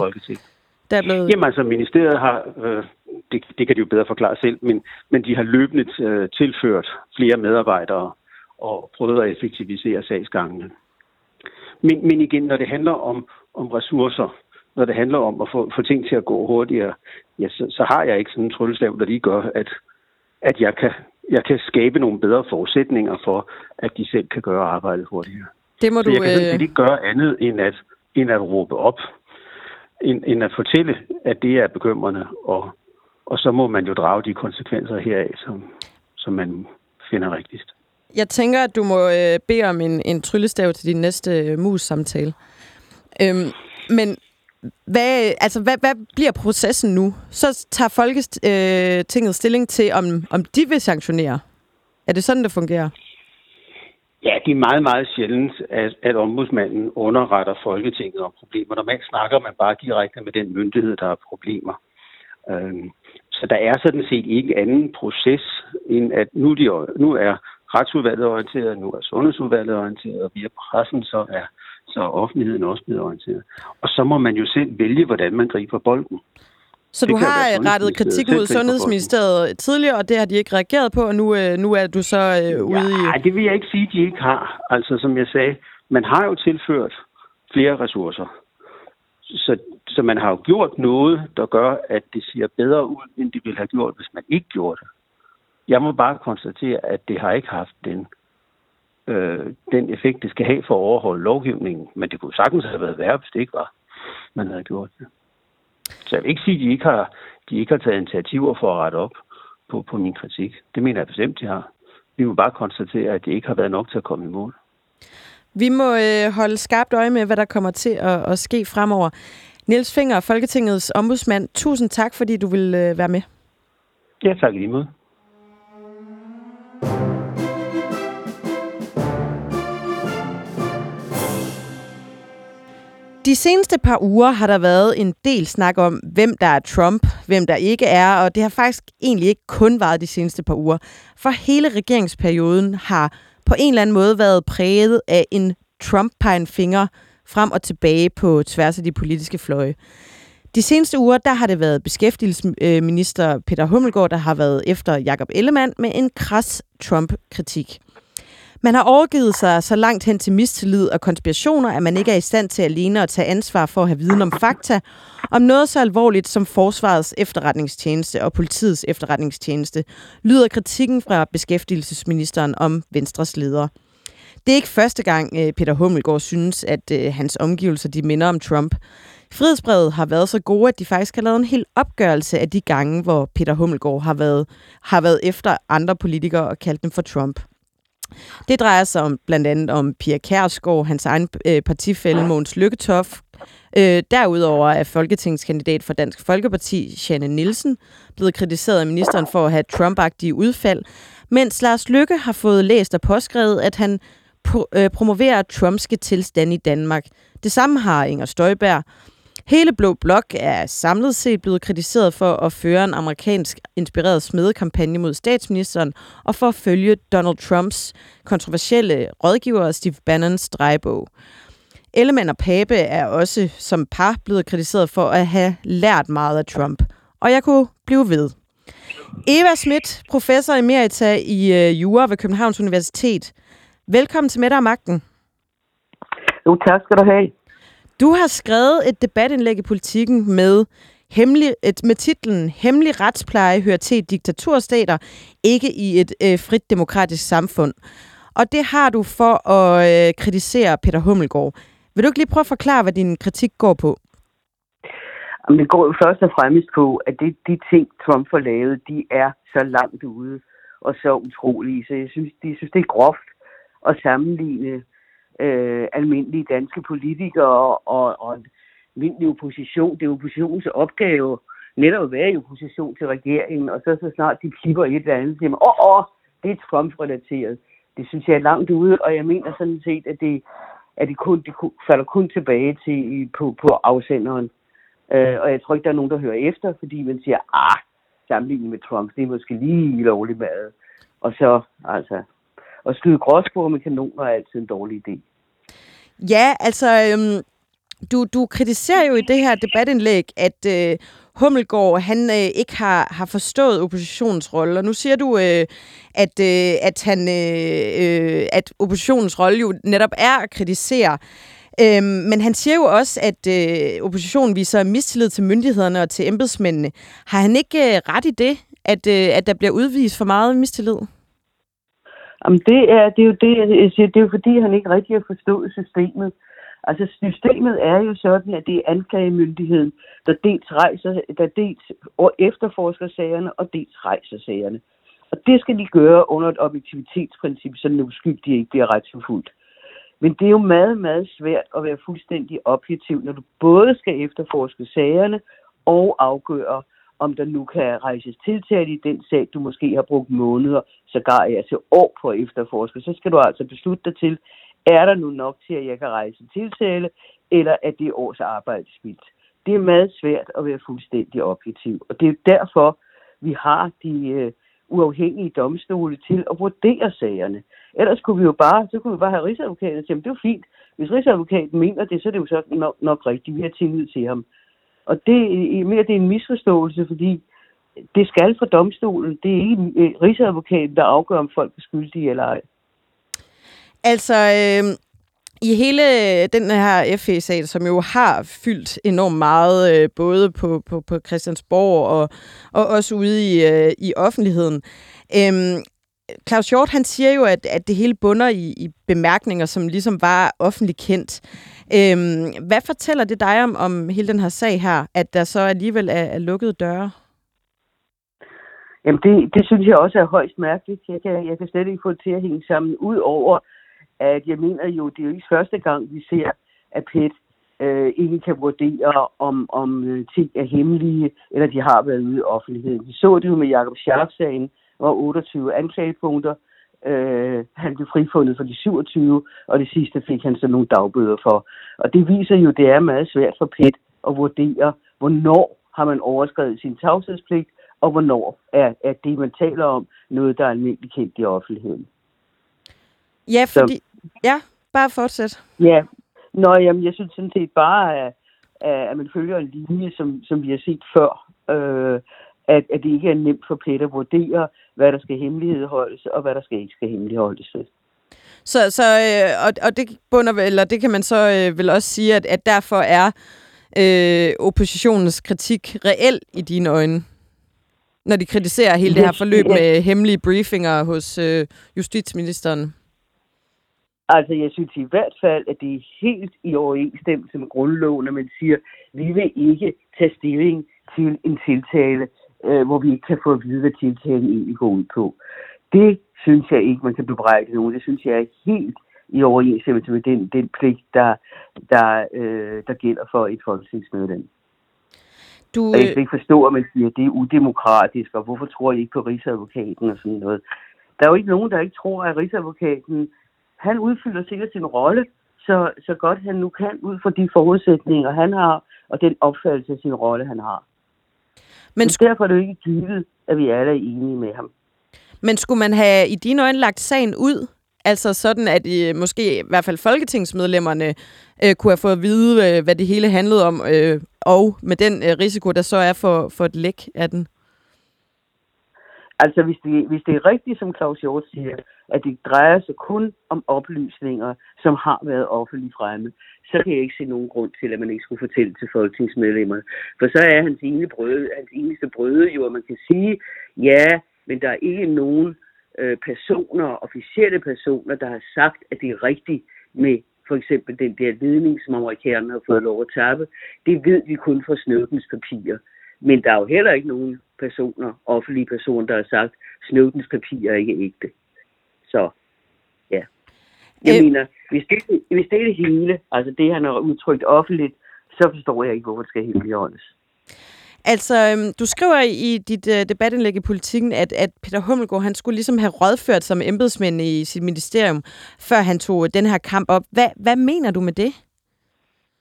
[SPEAKER 1] der er blevet...
[SPEAKER 4] Jamen altså, ministeriet har... Øh, det, det kan de jo bedre forklare selv, men, men de har løbende øh, tilført flere medarbejdere og prøvet at effektivisere sagsgangene. Men, men igen, når det handler om, om ressourcer, når det handler om at få, få ting til at gå hurtigere, ja, så, så har jeg ikke sådan en tryllestav, der lige gør, at, at jeg, kan, jeg kan skabe nogle bedre forudsætninger for, at de selv kan gøre arbejdet hurtigere.
[SPEAKER 1] Det må
[SPEAKER 4] så
[SPEAKER 1] du,
[SPEAKER 4] jeg kan øh... ikke gøre andet end at, end at råbe op, end, end at fortælle, at det er bekymrende, og, og så må man jo drage de konsekvenser heraf, som, som man finder rigtigst.
[SPEAKER 1] Jeg tænker, at du må øh, bede om en, en tryllestav til din næste øh, mus-samtale. Øhm, men hvad, altså, hvad, hvad bliver processen nu? Så tager Folketinget øh, stilling til, om, om de vil sanktionere. Er det sådan, det fungerer?
[SPEAKER 4] Ja, det er meget, meget sjældent, at, at ombudsmanden underretter Folketinget om problemer. Normalt snakker man bare direkte med den myndighed, der har problemer. Øhm, så der er sådan set ikke anden proces, end at nu, de, nu er retsudvalget orienteret, nu er sundhedsudvalget orienteret, og via pressen så er så er offentligheden også blevet orienteret. Og så må man jo selv vælge, hvordan man griber bolden.
[SPEAKER 1] Så du har rettet kritik mod Sundhedsministeriet tidligere, og det har de ikke reageret på, og nu, øh, nu er du så øh, ude
[SPEAKER 4] i... Nej, det vil jeg ikke sige, de ikke har. Altså, som jeg sagde, man har jo tilført flere ressourcer. Så, så man har jo gjort noget, der gør, at det ser bedre ud, end det ville have gjort, hvis man ikke gjorde det. Jeg må bare konstatere, at det har ikke haft den, øh, den effekt, det skal have for at overholde lovgivningen. Men det kunne sagtens have været værre, hvis det ikke var, man havde gjort det. Så jeg vil ikke sige, at de ikke har, de ikke har taget initiativer for at rette op på, på min kritik. Det mener jeg bestemt, de har. Vi må bare konstatere, at det ikke har været nok til at komme i mål.
[SPEAKER 1] Vi må øh, holde skarpt øje med, hvad der kommer til at, at ske fremover. Niels Finger, Folketingets ombudsmand, tusind tak, fordi du vil øh, være med.
[SPEAKER 4] Ja, tak i lige måde.
[SPEAKER 1] De seneste par uger har der været en del snak om, hvem der er Trump, hvem der ikke er, og det har faktisk egentlig ikke kun været de seneste par uger. For hele regeringsperioden har på en eller anden måde været præget af en Trump-pegenfinger frem og tilbage på tværs af de politiske fløje. De seneste uger, der har det været beskæftigelsesminister Peter Hummelgaard, der har været efter Jakob Ellemann med en kras Trump-kritik. Man har overgivet sig så langt hen til mistillid og konspirationer, at man ikke er i stand til alene at tage ansvar for at have viden om fakta, om noget så alvorligt som Forsvarets efterretningstjeneste og politiets efterretningstjeneste, lyder kritikken fra beskæftigelsesministeren om Venstres leder. Det er ikke første gang, øh, Peter Hummelgaard synes, at øh, hans omgivelser de minder om Trump. Frihedsbrevet har været så gode, at de faktisk har lavet en hel opgørelse af de gange, hvor Peter Hummelgaard har været, har været efter andre politikere og kaldt dem for Trump. Det drejer sig om blandt andet om Pia Kærsgaard, hans egen øh, partifælle Måns Lykketoft. Øh, derudover er folketingskandidat for Dansk Folkeparti, Janne Nielsen, blevet kritiseret af ministeren for at have trump udfald, mens Lars Lykke har fået læst og påskrevet, at han pro- øh, promoverer trumpske tilstand i Danmark. Det samme har Inger Støjberg. Hele Blå Blok er samlet set blevet kritiseret for at føre en amerikansk inspireret smedekampagne mod statsministeren og for at følge Donald Trumps kontroversielle rådgiver Steve Bannons drejebog. Ellemann og Pape er også som par blevet kritiseret for at have lært meget af Trump. Og jeg kunne blive ved. Eva Schmidt, professor emerita i øh, Jura ved Københavns Universitet. Velkommen til Mette og Magten.
[SPEAKER 5] Jo, tak skal du have.
[SPEAKER 1] Du har skrevet et debatindlæg i politikken med, hemmelig, et, med titlen Hemmelig retspleje hører til diktaturstater, ikke i et øh, frit demokratisk samfund. Og det har du for at øh, kritisere Peter Hummelgaard. Vil du ikke lige prøve at forklare, hvad din kritik går på?
[SPEAKER 5] Jamen, det går jo først og fremmest på, at det, de ting, Trump får lavet, de er så langt ude og så utrolige. Så jeg synes, de synes det er groft at sammenligne øh, almindelige danske politikere og, og en almindelig opposition. Det er oppositionens opgave netop at være i opposition til regeringen, og så så snart de klipper et eller andet, siger man, åh, åh, det er Trump-relateret. Det synes jeg er langt ude, og jeg mener sådan set, at det, at det, kun, det falder kun tilbage til på, på afsenderen. Øh, og jeg tror ikke, der er nogen, der hører efter, fordi man siger, ah, sammenlignet med Trump, det er måske lige lovligt mad. Og så, altså, at skyde gråsbord med kanoner er altid en dårlig idé.
[SPEAKER 1] Ja, altså, øhm, du, du kritiserer jo i det her debatindlæg, at øh, Hummelgaard han øh, ikke har, har forstået oppositionens rolle. Og nu siger du, øh, at, øh, at, han, øh, øh, at oppositionens rolle jo netop er at kritisere. Øhm, men han siger jo også, at øh, oppositionen viser mistillid til myndighederne og til embedsmændene. Har han ikke øh, ret i det, at, øh, at der bliver udvist for meget mistillid?
[SPEAKER 5] Jamen det er, det er jo det, jeg siger, det er jo fordi, han ikke rigtig har forstået systemet. Altså systemet er jo sådan, at det er anklagemyndigheden, der dels rejser, der dels efterforsker sagerne, og dels rejser sagerne. Og det skal de gøre under et objektivitetsprincip, så den uskyldige ikke bliver retsforfulgt. Men det er jo meget, meget svært at være fuldstændig objektiv, når du både skal efterforske sagerne og afgøre, om der nu kan rejses tiltale i den sag, du måske har brugt måneder, sågar altså år på at efterforske. Så skal du altså beslutte dig til, er der nu nok til, at jeg kan rejse tiltale, eller er det års arbejde spildt? Det er meget svært at være fuldstændig objektiv, og det er derfor, vi har de øh, uafhængige domstole til at vurdere sagerne. Ellers kunne vi jo bare, så kunne vi bare have Rigsadvokaten og sige, det er jo fint. Hvis Rigsadvokaten mener det, så er det jo så nok, nok rigtigt. Vi har tillid til ham. Og det er mere det er en misforståelse, fordi det skal for domstolen. Det er ikke øh, Rigsadvokaten, der afgør, om folk er skyldige eller ej.
[SPEAKER 1] Altså, øh, i hele den her FE-sag, som jo har fyldt enormt meget, øh, både på, på, på Christiansborg og, og også ude i, øh, i offentligheden, øh, Claus Hjort, han siger jo, at, at det hele bunder i, i bemærkninger, som ligesom var offentligt kendt. Øhm, hvad fortæller det dig om, om hele den her sag her, at der så alligevel er, er lukkede døre?
[SPEAKER 5] Jamen, det, det synes jeg også er højst mærkeligt. Jeg kan, jeg kan slet ikke få det til at hænge sammen, udover at jeg mener jo, det er jo ikke første gang, vi ser, at PET øh, ikke kan vurdere, om, om øh, ting er hemmelige, eller de har været ude i offentligheden. Vi så det jo med Jacob Scharf-sagen, hvor 28 anklagepunkter. Øh, han blev frifundet for de 27, og det sidste fik han så nogle dagbøder for. Og det viser jo, at det er meget svært for PET at vurdere, hvornår har man overskrevet sin tavshedspligt, og hvornår er, er det, man taler om, noget, der er almindeligt kendt i offentligheden.
[SPEAKER 1] Ja, fordi... Så, ja, bare fortsæt.
[SPEAKER 5] Ja, Nå, jamen, jeg synes sådan set bare, at, at man følger en linje, som, som vi har set før. Øh, at, at det ikke er nemt for PET at vurdere, hvad der skal hemmelighedsholdes, og hvad der skal ikke skal hemmeligholdes.
[SPEAKER 1] Så, så øh, og, og det bunder eller det kan man så øh, vel også sige, at, at derfor er øh, oppositionens kritik reel i dine øjne? Når de kritiserer hele yes, det her forløb yes. med hemmelige briefinger hos øh, justitsministeren?
[SPEAKER 5] Altså, jeg synes i hvert fald, at det er helt i overensstemmelse med grundloven, når man siger, at vi vil ikke tage stilling til en tiltale, øh, hvor vi ikke kan få at vide, hvad tiltalen egentlig går ud på. Det synes jeg ikke, man kan bebrejde nogen. Det synes jeg er helt i overensstemmelse med den, den pligt, der, der, øh, der gælder for et folketingsmedlem. Du, og jeg kan ikke forstå, at man siger, at det er udemokratisk, og hvorfor tror I ikke på Rigsadvokaten og sådan noget. Der er jo ikke nogen, der ikke tror, at Rigsadvokaten, han udfylder sikkert sin rolle, så, så godt han nu kan, ud fra de forudsætninger, han har, og den opfattelse af sin rolle, han har. Men sk- derfor er det jo ikke givet, at vi alle er enige med ham.
[SPEAKER 1] Men skulle man have i dine øjne lagt sagen ud? Altså sådan, at I, måske i hvert fald folketingsmedlemmerne øh, kunne have fået at vide, øh, hvad det hele handlede om, øh, og med den øh, risiko, der så er for, for et læk af den?
[SPEAKER 5] Altså, hvis det, hvis det er rigtigt, som Claus Hjort siger, at det drejer sig kun om oplysninger, som har været offentligt fremme, så kan jeg ikke se nogen grund til, at man ikke skulle fortælle til folketingsmedlemmerne. For så er hans, ene brøde, hans eneste brøde jo, at man kan sige, ja, men der er ikke nogen øh, personer, officielle personer, der har sagt, at det er rigtigt med for eksempel den der ledning, som amerikanerne har fået lov at tabe. Det ved vi kun fra Snowdens papirer. Men der er jo heller ikke nogen personer, offentlige personer, der har sagt, Snowdens papirer er ikke ægte. Så, ja. Jeg øh... mener, hvis det, hvis det er det hele, altså det, han har udtrykt offentligt, så forstår jeg ikke, hvorfor det skal hemmeligholdes.
[SPEAKER 1] Altså, øhm, du skriver i dit uh, debatindlæg i politikken, at, at Peter Hummelgaard, han skulle ligesom have rådført som embedsmænd i sit ministerium, før han tog den her kamp op. Hvad, hvad mener du med det?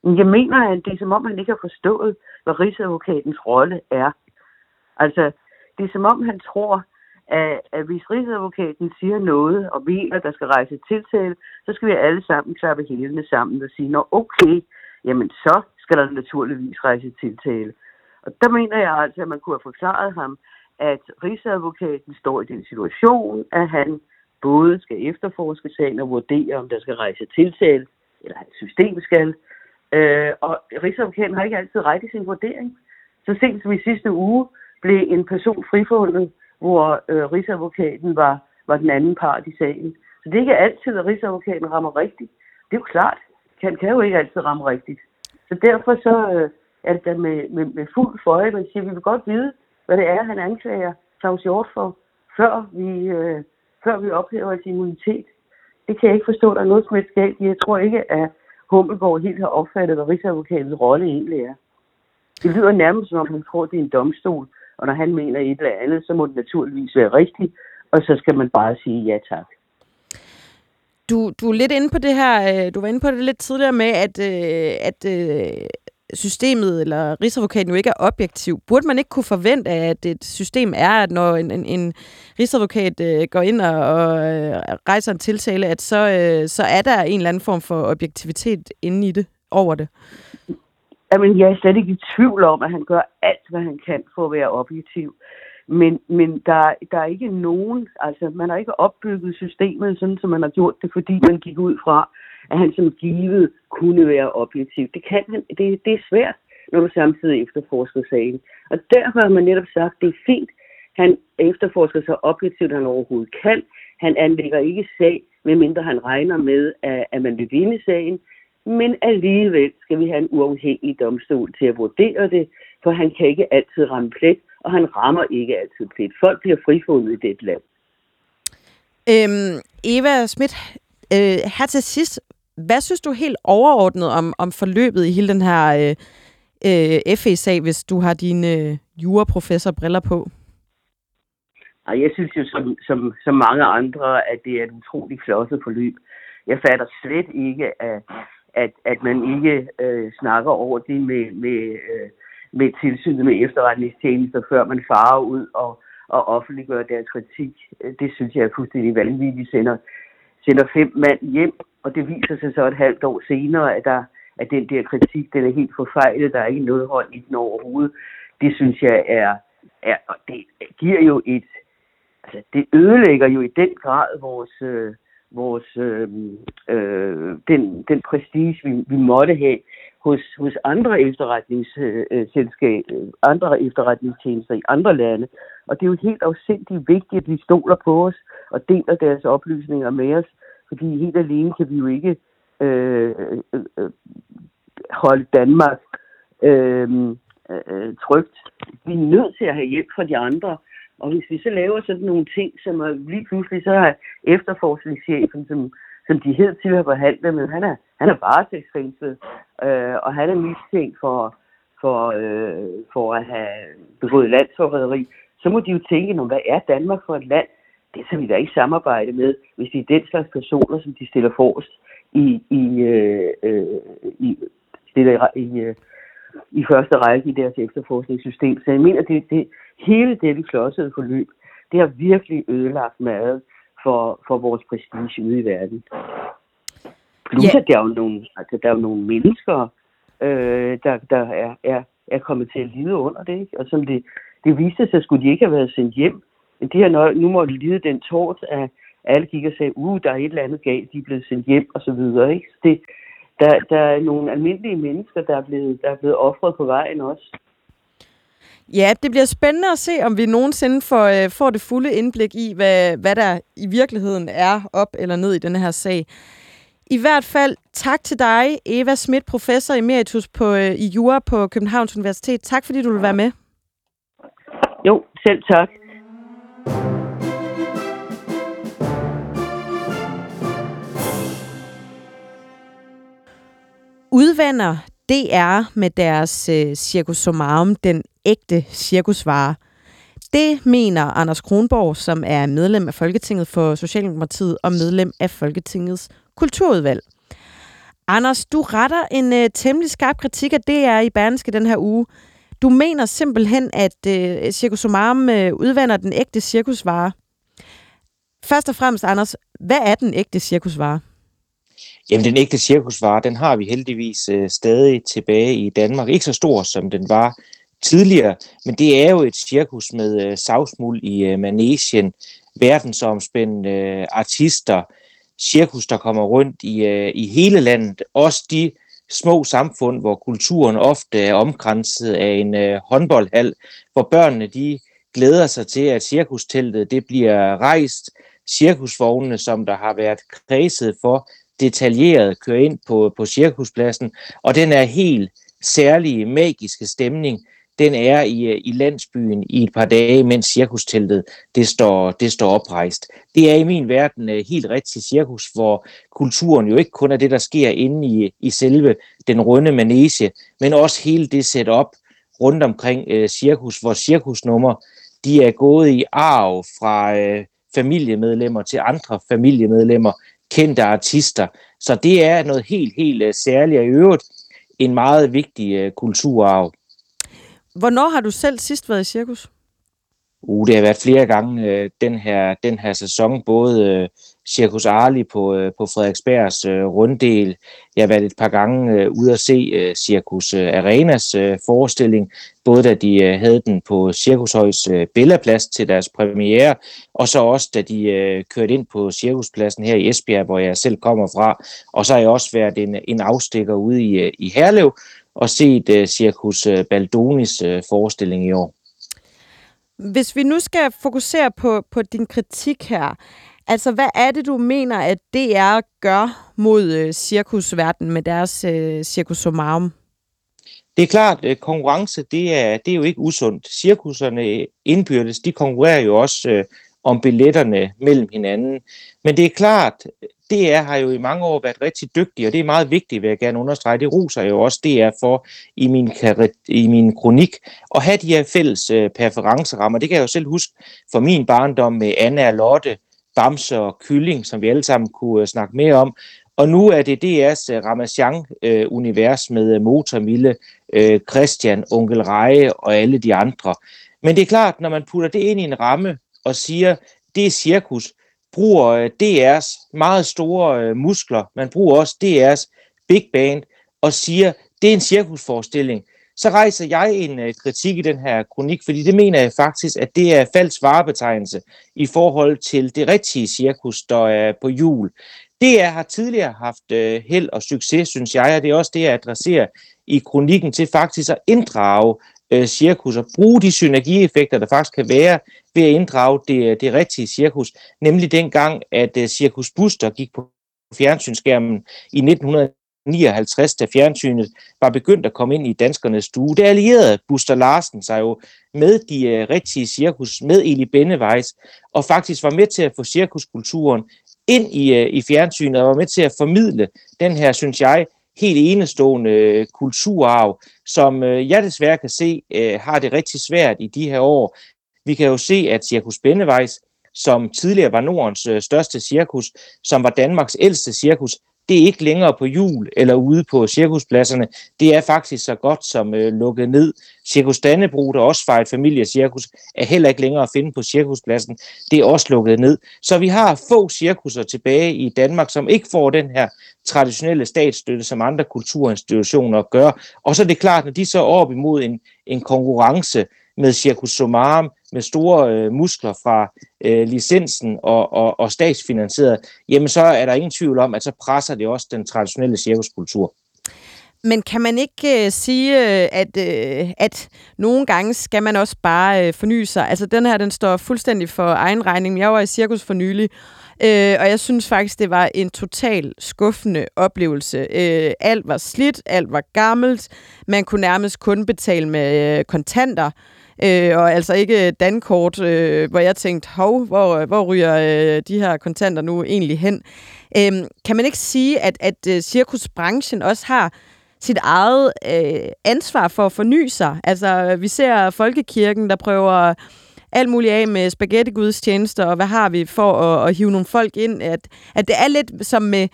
[SPEAKER 5] Jeg mener, at det er som om, han ikke har forstået, hvad Rigsadvokatens rolle er. Altså, det er som om, han tror, at, at hvis Rigsadvokaten siger noget og mener, at der skal rejse tiltale, så skal vi alle sammen klappe hælene sammen og sige, nå okay, jamen så skal der naturligvis rejse tiltale. Og der mener jeg altså, at man kunne have forklaret ham, at Rigsadvokaten står i den situation, at han både skal efterforske sagen og vurdere, om der skal rejse tiltale, eller at system skal. Øh, og Rigsadvokaten har ikke altid ret i sin vurdering. Så sent som i sidste uge blev en person frifundet, hvor øh, Rigsadvokaten var, var den anden part i sagen. Så det er ikke altid, at Rigsadvokaten rammer rigtigt. Det er jo klart. Han kan jo ikke altid ramme rigtigt. Så derfor så, øh, er det med, med, med fuld føje, man siger, vi vil godt vide, hvad det er, han anklager Claus Hjort for, før vi, øh, før vi ophæver hans immunitet. Det kan jeg ikke forstå, der er noget som helst galt Jeg tror ikke, at Hummelgaard helt har opfattet, hvad Rigsadvokatens rolle egentlig er. Det lyder nærmest som om, han tror, det er en domstol, og når han mener et eller andet, så må det naturligvis være rigtigt, og så skal man bare sige ja tak.
[SPEAKER 1] Du, du er lidt inde på det her, øh, du var inde på det lidt tidligere med, at, øh, at øh, systemet eller Rigsadvokaten jo ikke er objektiv. Burde man ikke kunne forvente, at et system er, at når en, en, en Rigsadvokat øh, går ind og, og øh, rejser en tiltale, at så, øh, så er der en eller anden form for objektivitet inde i det, over det?
[SPEAKER 5] Jamen, jeg er slet ikke i tvivl om, at han gør alt, hvad han kan for at være objektiv. Men, men der, der er ikke nogen, altså man har ikke opbygget systemet sådan, som man har gjort det, fordi man gik ud fra, at han som givet kunne være objektiv. Det, kan han, det, det er svært, når du samtidig efterforsker sagen. Og derfor har man netop sagt, at det er fint, han efterforsker så objektivt, han overhovedet kan. Han anlægger ikke sag, medmindre han regner med, at, at man vil vinde sagen. Men alligevel skal vi have en uafhængig domstol til at vurdere det, for han kan ikke altid ramme plet, og han rammer ikke altid plet. Folk bliver frifundet i det land.
[SPEAKER 1] Øhm, Eva Schmidt, øh, her til sidst, hvad synes du helt overordnet om, om forløbet i hele den her øh, øh, FE-sag, hvis du har dine øh, juraprofessor-briller på?
[SPEAKER 5] Ej, jeg synes jo som, som, som mange andre, at det er et utroligt klodset forløb. Jeg fatter slet ikke, at, at, at man ikke øh, snakker over det med, med, øh, med tilsynet med efterretningstjenester, før man farer ud og, og offentliggør deres kritik. Det synes jeg er fuldstændig vanvittigt. Vi sender, sender fem mand hjem og det viser sig så et halvt år senere, at, der, at den der kritik, den er helt forfejlet. Der er ikke noget hold i den overhovedet. Det synes jeg er, er og det giver jo et, altså det ødelægger jo i den grad vores, øh, vores øh, øh, den, den prestige, vi, vi måtte have hos, hos andre efterretningsselskaber, øh, andre efterretningstjenester i andre lande. Og det er jo helt afsindigt vigtigt, at de stoler på os og deler deres oplysninger med os, fordi helt alene kan vi jo ikke øh, øh, øh, holde Danmark øh, øh, trygt. Vi er nødt til at have hjælp fra de andre, Og hvis vi så laver sådan nogle ting, som er lige pludselig så har efterforskningschefen, som, som de hed til har forhandlet med, han er, han er varetægtsfængslet, øh, og han er mistænkt for, for, øh, for at have begået landsforræderi, så må de jo tænke, hvad er Danmark for et land? Det skal vi da ikke samarbejde med, hvis det er den slags personer, som de stiller forrest i, i, øh, øh, i, stiller i, øh, i første række i deres efterforskningssystem. Så jeg mener, det, det hele det klodsede forløb, det har virkelig ødelagt meget for, for vores prestige ude i verden. Plus, yeah. at der er jo nogle, altså, der er jo nogle mennesker, øh, der, der er, er, er kommet til at lide under det, ikke? og som det, det viste sig, at skulle de ikke have været sendt hjem. Men de har nu måtte lide den tårt, at alle gik og sagde, uh, der er et eller andet galt, de er blevet sendt hjem, og så videre. Ikke? Så Det, der, der er nogle almindelige mennesker, der er blevet, der er blevet offret på vejen også.
[SPEAKER 1] Ja, det bliver spændende at se, om vi nogensinde får, øh, får det fulde indblik i, hvad, hvad der i virkeligheden er op eller ned i den her sag. I hvert fald tak til dig, Eva Schmidt, professor emeritus på, øh, i Jura på Københavns Universitet. Tak fordi du vil være med.
[SPEAKER 5] Jo, selv tak.
[SPEAKER 1] Udvander DR med deres øh, Circus Somarum den ægte cirkusvare. Det mener Anders Kronborg, som er medlem af Folketinget for Socialdemokratiet og medlem af Folketingets kulturudvalg. Anders, du retter en øh, temmelig skarp kritik af DR i Berlingske den her uge. Du mener simpelthen, at øh, Circus Omarum øh, udvander den ægte cirkusvare. Først og fremmest, Anders, hvad er den ægte cirkusvare?
[SPEAKER 6] Jamen, den ægte cirkusvare, den har vi heldigvis øh, stadig tilbage i Danmark. Ikke så stor, som den var tidligere, men det er jo et cirkus med øh, savsmuld i øh, manesien, verdensomspændende øh, artister, cirkus, der kommer rundt i, øh, i hele landet. Også de små samfund, hvor kulturen ofte er omkranset af en øh, håndboldhal, hvor børnene de glæder sig til, at cirkusteltet det bliver rejst. Cirkusvognene, som der har været kredset for, detaljeret kører ind på, på cirkuspladsen, og den er helt særlige magiske stemning, den er i, øh, i landsbyen i et par dage, mens cirkusteltet det står, det står oprejst. Det er i min verden øh, helt rigtigt cirkus, hvor kulturen jo ikke kun er det, der sker inde i, i selve den runde manege, men også hele det setup rundt omkring øh, cirkus, hvor cirkusnummer de er gået i arv fra øh, familiemedlemmer til andre familiemedlemmer, kendte artister. Så det er noget helt, helt øh, særligt, og i øvrigt en meget vigtig øh, kulturarv.
[SPEAKER 1] Hvornår har du selv sidst været i cirkus?
[SPEAKER 6] Uh, det har været flere gange øh, den, her, den her sæson, både øh, Cirkus Arli på, øh, på Frederiksbergs øh, runddel. Jeg har været et par gange øh, ude at se øh, Cirkus øh, Arenas øh, forestilling, både da de øh, havde den på Cirkushøjs øh, Bellaplads til deres premiere, og så også da de øh, kørte ind på Cirkuspladsen her i Esbjerg, hvor jeg selv kommer fra. Og så har jeg også været en, en afstikker ude i, øh, i Herlev, og set uh, Circus uh, Baldonis uh, forestilling i år.
[SPEAKER 1] Hvis vi nu skal fokusere på, på din kritik her, altså hvad er det, du mener, at DR gør mod uh, cirkusverdenen med deres uh, Circus Somarum?
[SPEAKER 6] Det er klart, at konkurrence det er, det er jo ikke usundt. Cirkuserne indbyrdes, de konkurrerer jo også uh, om billetterne mellem hinanden. Men det er klart, DR har jo i mange år været rigtig dygtig, og det er meget vigtigt, vil jeg gerne understrege. Det ruser jo også DR for i min, i min kronik, at have de her fælles øh, præferencerammer. Det kan jeg jo selv huske fra min barndom med Anna og Lotte, Bamse og Kylling, som vi alle sammen kunne øh, snakke mere om. Og nu er det DR's øh, Ramazan-univers øh, med øh, Motormille, øh, Christian, Onkel Reje og alle de andre. Men det er klart, når man putter det ind i en ramme og siger, det er cirkus, bruger øh, DR's meget store øh, muskler, man bruger også DR's big band, og siger, det er en cirkusforestilling, så rejser jeg en øh, kritik i den her kronik, fordi det mener jeg faktisk, at det er falsk varebetegnelse i forhold til det rigtige cirkus, der er på jul. DR har tidligere haft held og succes, synes jeg, og det er også det, jeg adresserer i kronikken til faktisk at inddrage uh, cirkus og bruge de synergieffekter, der faktisk kan være ved at inddrage det, det rigtige cirkus, nemlig dengang, at øh, uh, Cirkus Buster gik på fjernsynsskærmen i 1959, da fjernsynet var begyndt at komme ind i danskernes stue. Der allierede Buster Larsen sig jo med de uh, rigtige cirkus, med Eli Bennevejs, og faktisk var med til at få cirkuskulturen ind i, i fjernsynet, og var med til at formidle den her, synes jeg, helt enestående øh, kulturarv, som øh, jeg desværre kan se øh, har det rigtig svært i de her år. Vi kan jo se, at Cirkus Bennevejs som tidligere var Nordens største cirkus, som var Danmarks ældste cirkus, det er ikke længere på jul eller ude på cirkuspladserne. Det er faktisk så godt som øh, lukket ned. Cirkus Dannebro, der også var et familiecirkus, er heller ikke længere at finde på cirkuspladsen. Det er også lukket ned. Så vi har få cirkusser tilbage i Danmark, som ikke får den her traditionelle statsstøtte, som andre kulturinstitutioner gør. Og så er det klart, når de så er op imod en, en konkurrence med Cirkus Somarum, med store øh, muskler fra øh, licensen og, og, og statsfinansieret, jamen så er der ingen tvivl om, at så presser det også den traditionelle cirkuskultur.
[SPEAKER 1] Men kan man ikke øh, sige, øh, at, øh, at nogle gange skal man også bare øh, forny sig? Altså den her, den står fuldstændig for egen regning. Jeg var i cirkus for nylig, øh, og jeg synes faktisk, det var en total skuffende oplevelse. Øh, alt var slidt, alt var gammelt. Man kunne nærmest kun betale med øh, kontanter øh, og altså ikke dankort, øh, hvor jeg tænkte, hov, hvor, hvor ryger øh, de her kontanter nu egentlig hen? Øh, kan man ikke sige, at, at øh, cirkusbranchen også har sit eget øh, ansvar for at forny sig? Altså, vi ser Folkekirken, der prøver alt muligt af med spaghetti-gudstjenester, og hvad har vi for at, at hive nogle folk ind? At, at det er lidt som med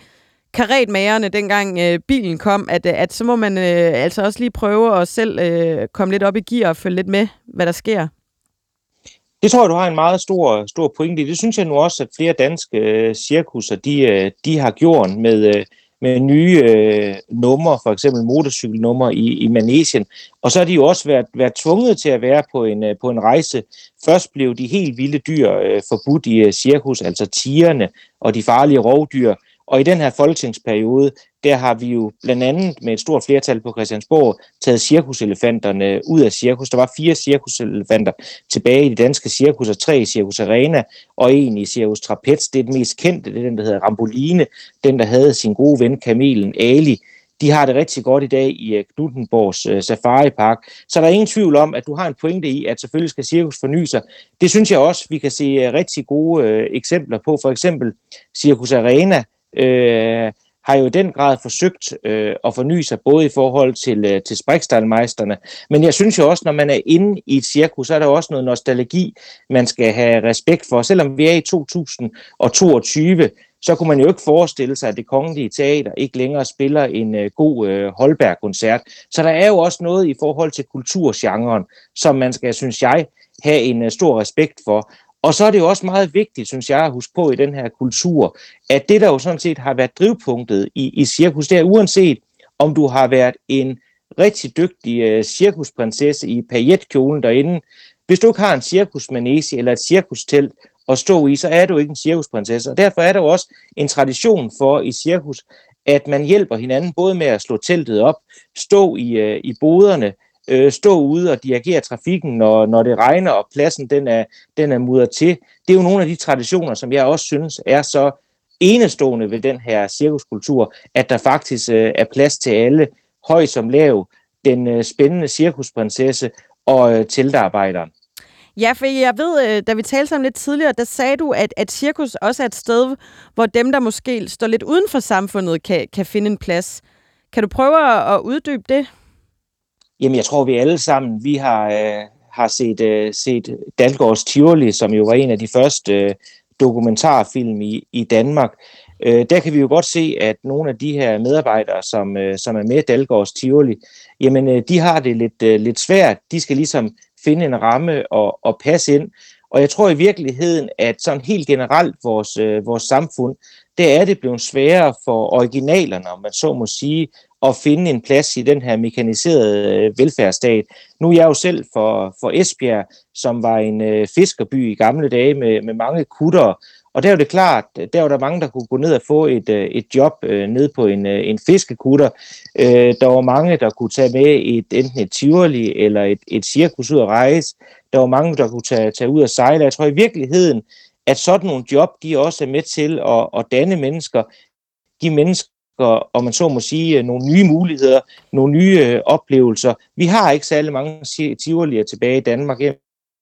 [SPEAKER 1] karetmagerne, dengang øh, bilen kom, at, øh, at så må man øh, altså også lige prøve at selv øh, komme lidt op i gear og følge lidt med, hvad der sker.
[SPEAKER 6] Det tror jeg, du har en meget stor, stor pointe i. Det synes jeg nu også, at flere danske øh, cirkusser, de, øh, de har gjort med, øh, med nye øh, numre, for eksempel motorcykelnumre i, i Manesien. Og så har de jo også været, været tvunget til at være på en, øh, på en rejse. Først blev de helt vilde dyr øh, forbudt i øh, cirkus, altså tigerne og de farlige rovdyr. Og i den her folketingsperiode, der har vi jo blandt andet med et stort flertal på Christiansborg taget cirkuselefanterne ud af cirkus. Der var fire cirkuselefanter tilbage i de danske cirkuser, tre i Cirkus Arena, og en i Cirkus Trapez. Det er den mest kendte, det er den, der hedder Ramboline, den, der havde sin gode ven Kamelen Ali. De har det rigtig godt i dag i øh, Knuttenborgs øh, Safari Park. Så der er ingen tvivl om, at du har en pointe i, at selvfølgelig skal cirkus forny sig. Det synes jeg også, vi kan se øh, rigtig gode eksempler på. For eksempel Cirkus Arena, øh, har jo i den grad forsøgt øh, at forny sig, både i forhold til, øh, til sprækstallmeisterne, men jeg synes jo også, når man er inde i et cirkus, så er der også noget nostalgi, man skal have respekt for. Selvom vi er i 2022, så kunne man jo ikke forestille sig, at det kongelige teater ikke længere spiller en øh, god øh, Holberg-koncert. Så der er jo også noget i forhold til kulturgenren, som man skal, synes jeg, have en øh, stor respekt for. Og så er det jo også meget vigtigt, synes jeg, at huske på i den her kultur, at det, der jo sådan set har været drivpunktet i, i cirkus, det er uanset om du har været en rigtig dygtig uh, cirkusprinsesse i pajetkjolen derinde. Hvis du ikke har en cirkusmanese eller et cirkustelt at stå i, så er du ikke en cirkusprinsesse. Og derfor er der jo også en tradition for i cirkus, at man hjælper hinanden både med at slå teltet op, stå i, uh, i boderne, øh, stå ude og dirigere trafikken, når, når det regner, og pladsen den er, den er mudret til. Det er jo nogle af de traditioner, som jeg også synes er så enestående ved den her cirkuskultur, at der faktisk øh, er plads til alle, høj som lav, den øh, spændende cirkusprinsesse og øh, teltarbejderen.
[SPEAKER 1] Ja, for jeg ved, øh, da vi talte sammen lidt tidligere, der sagde du, at, at cirkus også er et sted, hvor dem, der måske står lidt uden for samfundet, kan, kan finde en plads. Kan du prøve at uddybe det?
[SPEAKER 6] Jamen, jeg tror, vi alle sammen, vi har, øh, har set, øh, set Dalgårds Tivoli, som jo var en af de første øh, dokumentarfilm i, i Danmark. Øh, der kan vi jo godt se, at nogle af de her medarbejdere, som, øh, som er med Dalgårds Tivoli, jamen, øh, de har det lidt, øh, lidt svært. De skal ligesom finde en ramme og, og passe ind. Og jeg tror i virkeligheden, at sådan helt generelt vores, øh, vores samfund, det er det blevet sværere for originalerne, om man så må sige, at finde en plads i den her mekaniserede øh, velfærdsstat. Nu er jeg jo selv for, for Esbjerg, som var en øh, fiskerby i gamle dage med, med mange kutter, og der er det klart, der var der mange, der kunne gå ned og få et, øh, et job øh, ned på en, øh, en fiskekutter. Øh, der var mange, der kunne tage med et, enten et tivoli eller et, et cirkus ud at rejse. Der var mange, der kunne tage, tage ud og sejle. Jeg tror i virkeligheden, at sådan nogle job, de også er med til at, at danne mennesker, give mennesker ønsker, om man så må sige, nogle nye muligheder, nogle nye oplevelser. Vi har ikke særlig mange tivolier tilbage i Danmark. Jeg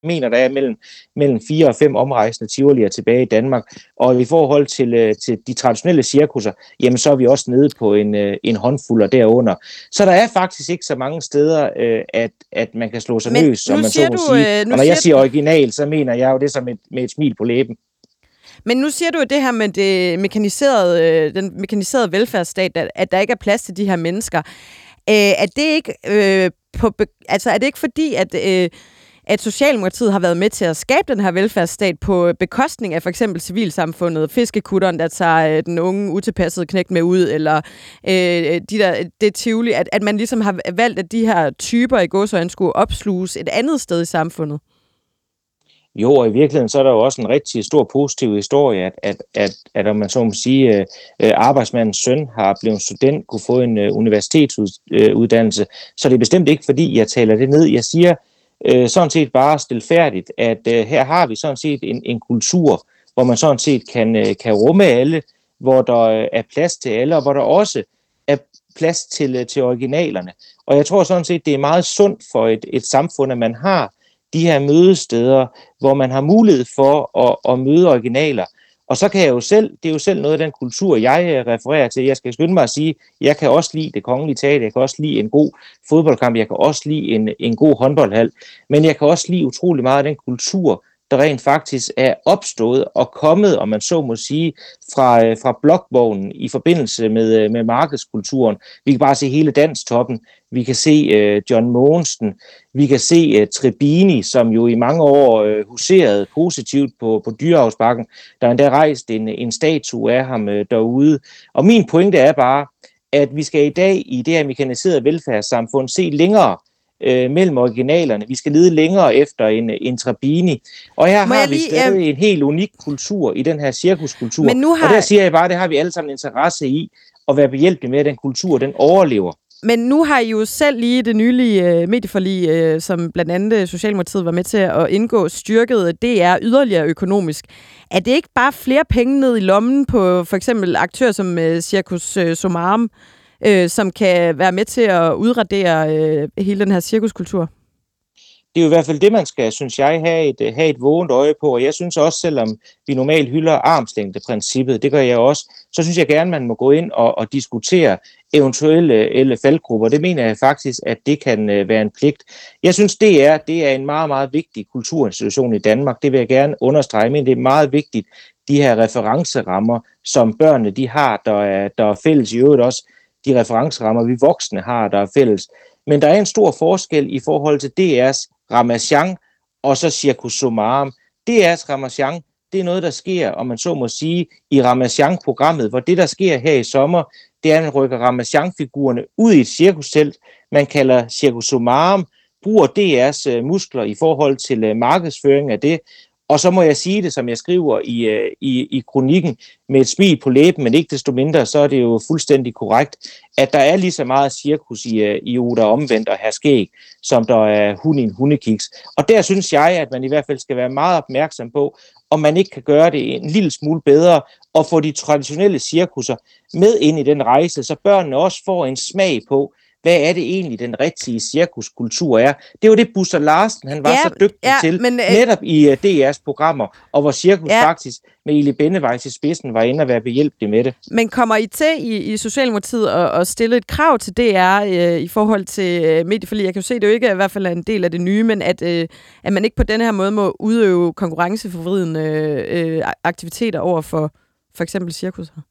[SPEAKER 6] mener, der er mellem, mellem fire og fem omrejsende tivolier tilbage i Danmark. Og i forhold til, øh, til de traditionelle cirkusser, jamen så er vi også nede på en, øh, en håndfuld og derunder. Så der er faktisk ikke så mange steder, øh, at, at man kan slå sig Men løs, som man så må du, sige. Og når jeg siger original, så mener jeg jo det som et, med et smil på læben.
[SPEAKER 1] Men nu siger du jo det her med det mekaniserede, øh, den mekaniserede velfærdsstat, at, at der ikke er plads til de her mennesker. Øh, er det ikke øh, på, altså er det ikke fordi, at øh, at Socialdemokratiet har været med til at skabe den her velfærdsstat på bekostning af for eksempel civilsamfundet, fiskekutteren, der tager øh, den unge utilpassede knægt med ud, eller øh, de der, det tivoli, at, at man ligesom har valgt, at de her typer i godsøjne skulle opsluges et andet sted i samfundet.
[SPEAKER 6] Jo, og i virkeligheden så er der jo også en rigtig stor positiv historie, at, at, at, at om man så må sige, øh, øh arbejdsmandens søn har blevet student, kunne få en øh, universitetsuddannelse, øh, så det er bestemt ikke fordi, jeg taler det ned. Jeg siger, øh, sådan set bare stilfærdigt, at øh, her har vi sådan set en, en kultur, hvor man sådan set kan, øh, kan rumme alle, hvor der øh, er plads til alle, og hvor der også er plads til, øh, til originalerne. Og jeg tror sådan set, det er meget sundt for et, et samfund, at man har de her mødesteder, hvor man har mulighed for at, at møde originaler, og så kan jeg jo selv, det er jo selv noget af den kultur, jeg øh, refererer til. Jeg skal skynde mig at sige, jeg kan også lide det kongelige teater, jeg kan også lide en god fodboldkamp, jeg kan også lide en, en god håndboldhal, men jeg kan også lide utrolig meget af den kultur, der rent faktisk er opstået og kommet, om man så må sige, fra, øh, fra blokvognen i forbindelse med, øh, med markedskulturen. Vi kan bare se hele danstoppen. Vi kan se uh, John Mogensen. Vi kan se uh, Trebini, som jo i mange år uh, huserede positivt på, på Dyrehavsbakken. Der er endda rejst en, en statue af ham uh, derude. Og min pointe er bare, at vi skal i dag i det her mekaniserede velfærdssamfund se længere øh, mellem originalerne. Vi skal lede længere efter en, en Trabini. Og her Må har vi lige, stadig øh... en helt unik kultur i den her cirkuskultur. Men nu har... Og der siger jeg bare, at det har vi alle sammen interesse i at være behjælpelige med, at den kultur den overlever.
[SPEAKER 1] Men nu har I jo selv lige det nylige øh, medieforlig, øh, som blandt andet øh, Socialdemokratiet var med til at indgå, styrket øh, DR yderligere økonomisk. Er det ikke bare flere penge ned i lommen på for eksempel aktører som øh, Circus øh, Somarum, øh, som kan være med til at udradere øh, hele den her cirkuskultur?
[SPEAKER 6] Det er jo i hvert fald det, man skal, synes jeg, have et, øh, have et vågent øje på. Og jeg synes også, selvom vi normalt hylder armslængdeprincippet, det gør jeg også, så synes jeg gerne, man må gå ind og, og diskutere eventuelle øh, eller faldgrupper. Det mener jeg faktisk, at det kan øh, være en pligt. Jeg synes, det er, det er en meget, meget vigtig kulturinstitution i Danmark. Det vil jeg gerne understrege, men det er meget vigtigt, de her referencerammer, som børnene de har, der er, der er fælles i øvrigt også de referencerammer, vi voksne har, der er fælles. Men der er en stor forskel i forhold til DR's Ramazan og så Circus Somarum. DR's altså Ramazan, det er noget, der sker, om man så må sige, i Ramazan-programmet, hvor det, der sker her i sommer, det er, at man rykker Ramazan-figurerne ud i et cirkustelt, man kalder Circus Somarum, bruger DR's øh, muskler i forhold til øh, markedsføring af det, og så må jeg sige det, som jeg skriver i, øh, i, i kronikken, med et smil på læben, men ikke desto mindre, så er det jo fuldstændig korrekt, at der er lige så meget cirkus i, øh, i Oda omvendt og herskæg, som der er hund i en hundekiks. Og der synes jeg, at man i hvert fald skal være meget opmærksom på, om man ikke kan gøre det en lille smule bedre, og få de traditionelle cirkusser med ind i den rejse, så børnene også får en smag på, hvad er det egentlig, den rigtige cirkuskultur er. Det var det, Busser Larsen han var ja, så dygtig ja, til, men, øh, netop i uh, DR's programmer, og hvor cirkus ja. faktisk med Eli Bennevejs i spidsen var inde at være behjælpelig med det.
[SPEAKER 1] Men kommer I til i, i Socialdemokratiet at, at stille et krav til DR øh, i forhold til øh, medieforlig? Jeg kan jo se, det jo ikke er i hvert fald en del af det nye, men at, øh, at man ikke på den her måde må udøve konkurrenceforvridende øh, aktiviteter over for for eksempel cirkus her?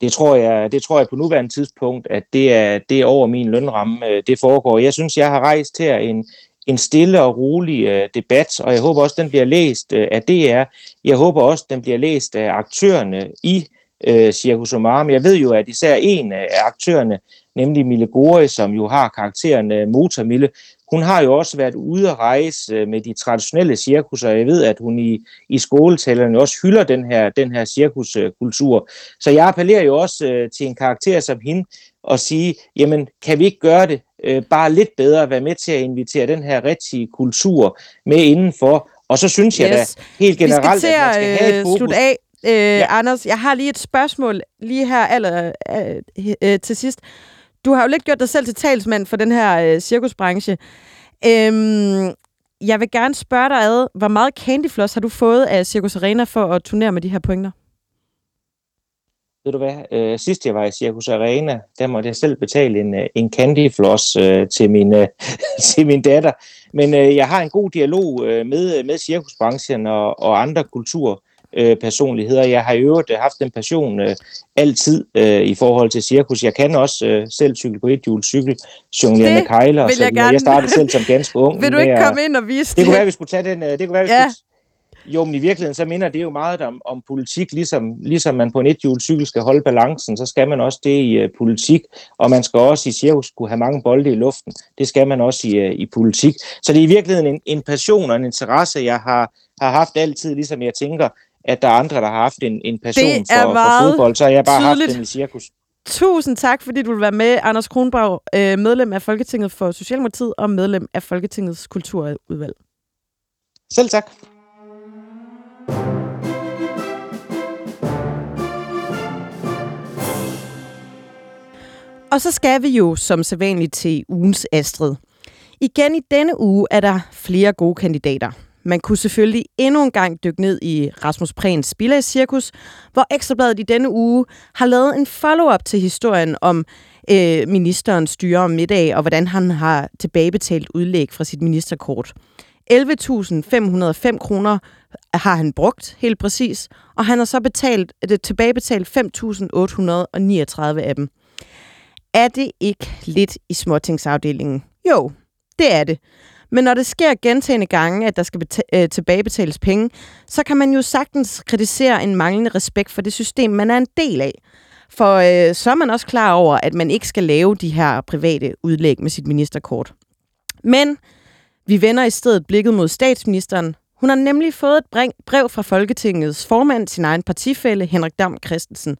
[SPEAKER 6] Det tror jeg, det tror jeg på nuværende tidspunkt, at det er, det er over min lønramme, øh, det foregår. Jeg synes, jeg har rejst her en, en stille og rolig øh, debat, og jeg håber også, den bliver læst øh, af DR. Jeg håber også, den bliver læst af aktørerne i Cirkus Circus Omarum. Jeg ved jo, at især en af aktørerne, nemlig Mille Gore, som jo har karakteren uh, Motormille, hun har jo også været ude at rejse øh, med de traditionelle cirkusser. Jeg ved, at hun i, i skoletalerne også hylder den her, den her cirkuskultur. Så jeg appellerer jo også øh, til en karakter som hende og sige, jamen kan vi ikke gøre det øh, bare lidt bedre, at være med til at invitere den her rigtige kultur med indenfor. Og så synes jeg yes. da helt generelt,
[SPEAKER 1] at,
[SPEAKER 6] man skal have et
[SPEAKER 1] fokus. af. øh, ja. Anders, jeg har lige et spørgsmål lige her aller, øh, øh, til sidst. Du har jo lidt gjort dig selv til talsmand for den her øh, cirkusbranche. Øhm, jeg vil gerne spørge dig ad, hvor meget candyfloss har du fået af Circus Arena for at turnere med de her pointer?
[SPEAKER 6] Ved du hvad, øh, sidst jeg var i Circus Arena, der måtte jeg selv betale en, øh, en candyfloss øh, til, min, øh, [laughs] til min datter. Men øh, jeg har en god dialog øh, med, øh, med cirkusbranchen og, og andre kulturer øh, personligheder. Jeg har i øvrigt øh, haft den passion øh, altid øh, i forhold til cirkus. Jeg kan også øh, selv cykle på et hjul cykel, jonglere med kejler.
[SPEAKER 1] Vil jeg,
[SPEAKER 6] gerne. jeg startede selv som ganske ung. [laughs]
[SPEAKER 1] Vil du ikke komme ind og vise det?
[SPEAKER 6] Det kunne være, vi skulle tage den. Øh, det kunne være, vi ja. skulle jo, men i virkeligheden så minder det jo meget om, om politik, ligesom, ligesom man på en cykel skal holde balancen, så skal man også det i uh, politik, og man skal også i cirkus kunne have mange bolde i luften. Det skal man også i, uh, i politik. Så det er i virkeligheden en, en passion og en interesse, jeg har, har haft altid, ligesom jeg tænker, at der er andre, der har haft en, en passion for, for fodbold, så har jeg bare tydeligt. haft den i cirkus.
[SPEAKER 1] Tusind tak, fordi du vil være med, Anders Kronborg, øh, medlem af Folketinget for Socialdemokratiet og medlem af Folketingets Kulturudvalg.
[SPEAKER 6] Selv tak.
[SPEAKER 1] Og så skal vi jo som sædvanligt til ugens Astrid. Igen i denne uge er der flere gode kandidater. Man kunne selvfølgelig endnu en gang dykke ned i Rasmus Prehns Cirkus, hvor Ekstrabladet i denne uge har lavet en follow-up til historien om øh, ministerens styre om middag, og hvordan han har tilbagebetalt udlæg fra sit ministerkort. 11.505 kroner har han brugt helt præcis, og han har så betalt, det tilbagebetalt 5.839 af dem. Er det ikke lidt i småtingsafdelingen? Jo, det er det. Men når det sker gentagende gange, at der skal øh, tilbagebetales penge, så kan man jo sagtens kritisere en manglende respekt for det system, man er en del af. For øh, så er man også klar over, at man ikke skal lave de her private udlæg med sit ministerkort. Men vi vender i stedet blikket mod statsministeren. Hun har nemlig fået et brev fra Folketingets formand, sin egen partifælle, Henrik Dam Christensen.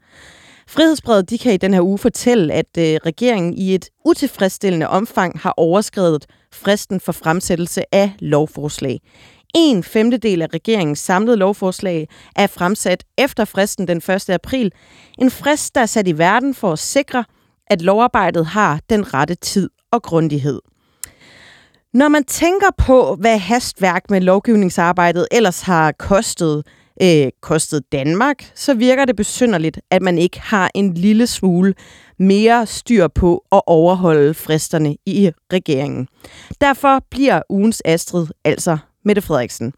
[SPEAKER 1] Frihedsbrevet de kan i den her uge fortælle, at øh, regeringen i et utilfredsstillende omfang har overskrevet fristen for fremsættelse af lovforslag. En femtedel af regeringens samlede lovforslag er fremsat efter fristen den 1. april. En frist, der er sat i verden for at sikre, at lovarbejdet har den rette tid og grundighed. Når man tænker på, hvad hastværk med lovgivningsarbejdet ellers har kostet, øh, kostet Danmark, så virker det besynderligt, at man ikke har en lille smule mere styr på at overholde fristerne i regeringen. Derfor bliver ugens Astrid altså Mette Frederiksen.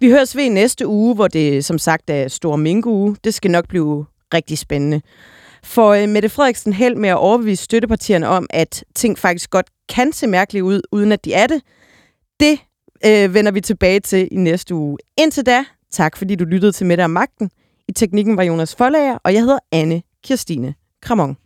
[SPEAKER 1] Vi høres ved næste uge, hvor det som sagt er stor minkuge. Det skal nok blive rigtig spændende. For øh, Mette Frederiksen held med at overbevise støttepartierne om, at ting faktisk godt kan se mærkeligt ud, uden at de er det, det øh, vender vi tilbage til i næste uge. Indtil da, tak fordi du lyttede til Mette og Magten. I teknikken var Jonas Forlager, og jeg hedder Anne Kirstine Kramon.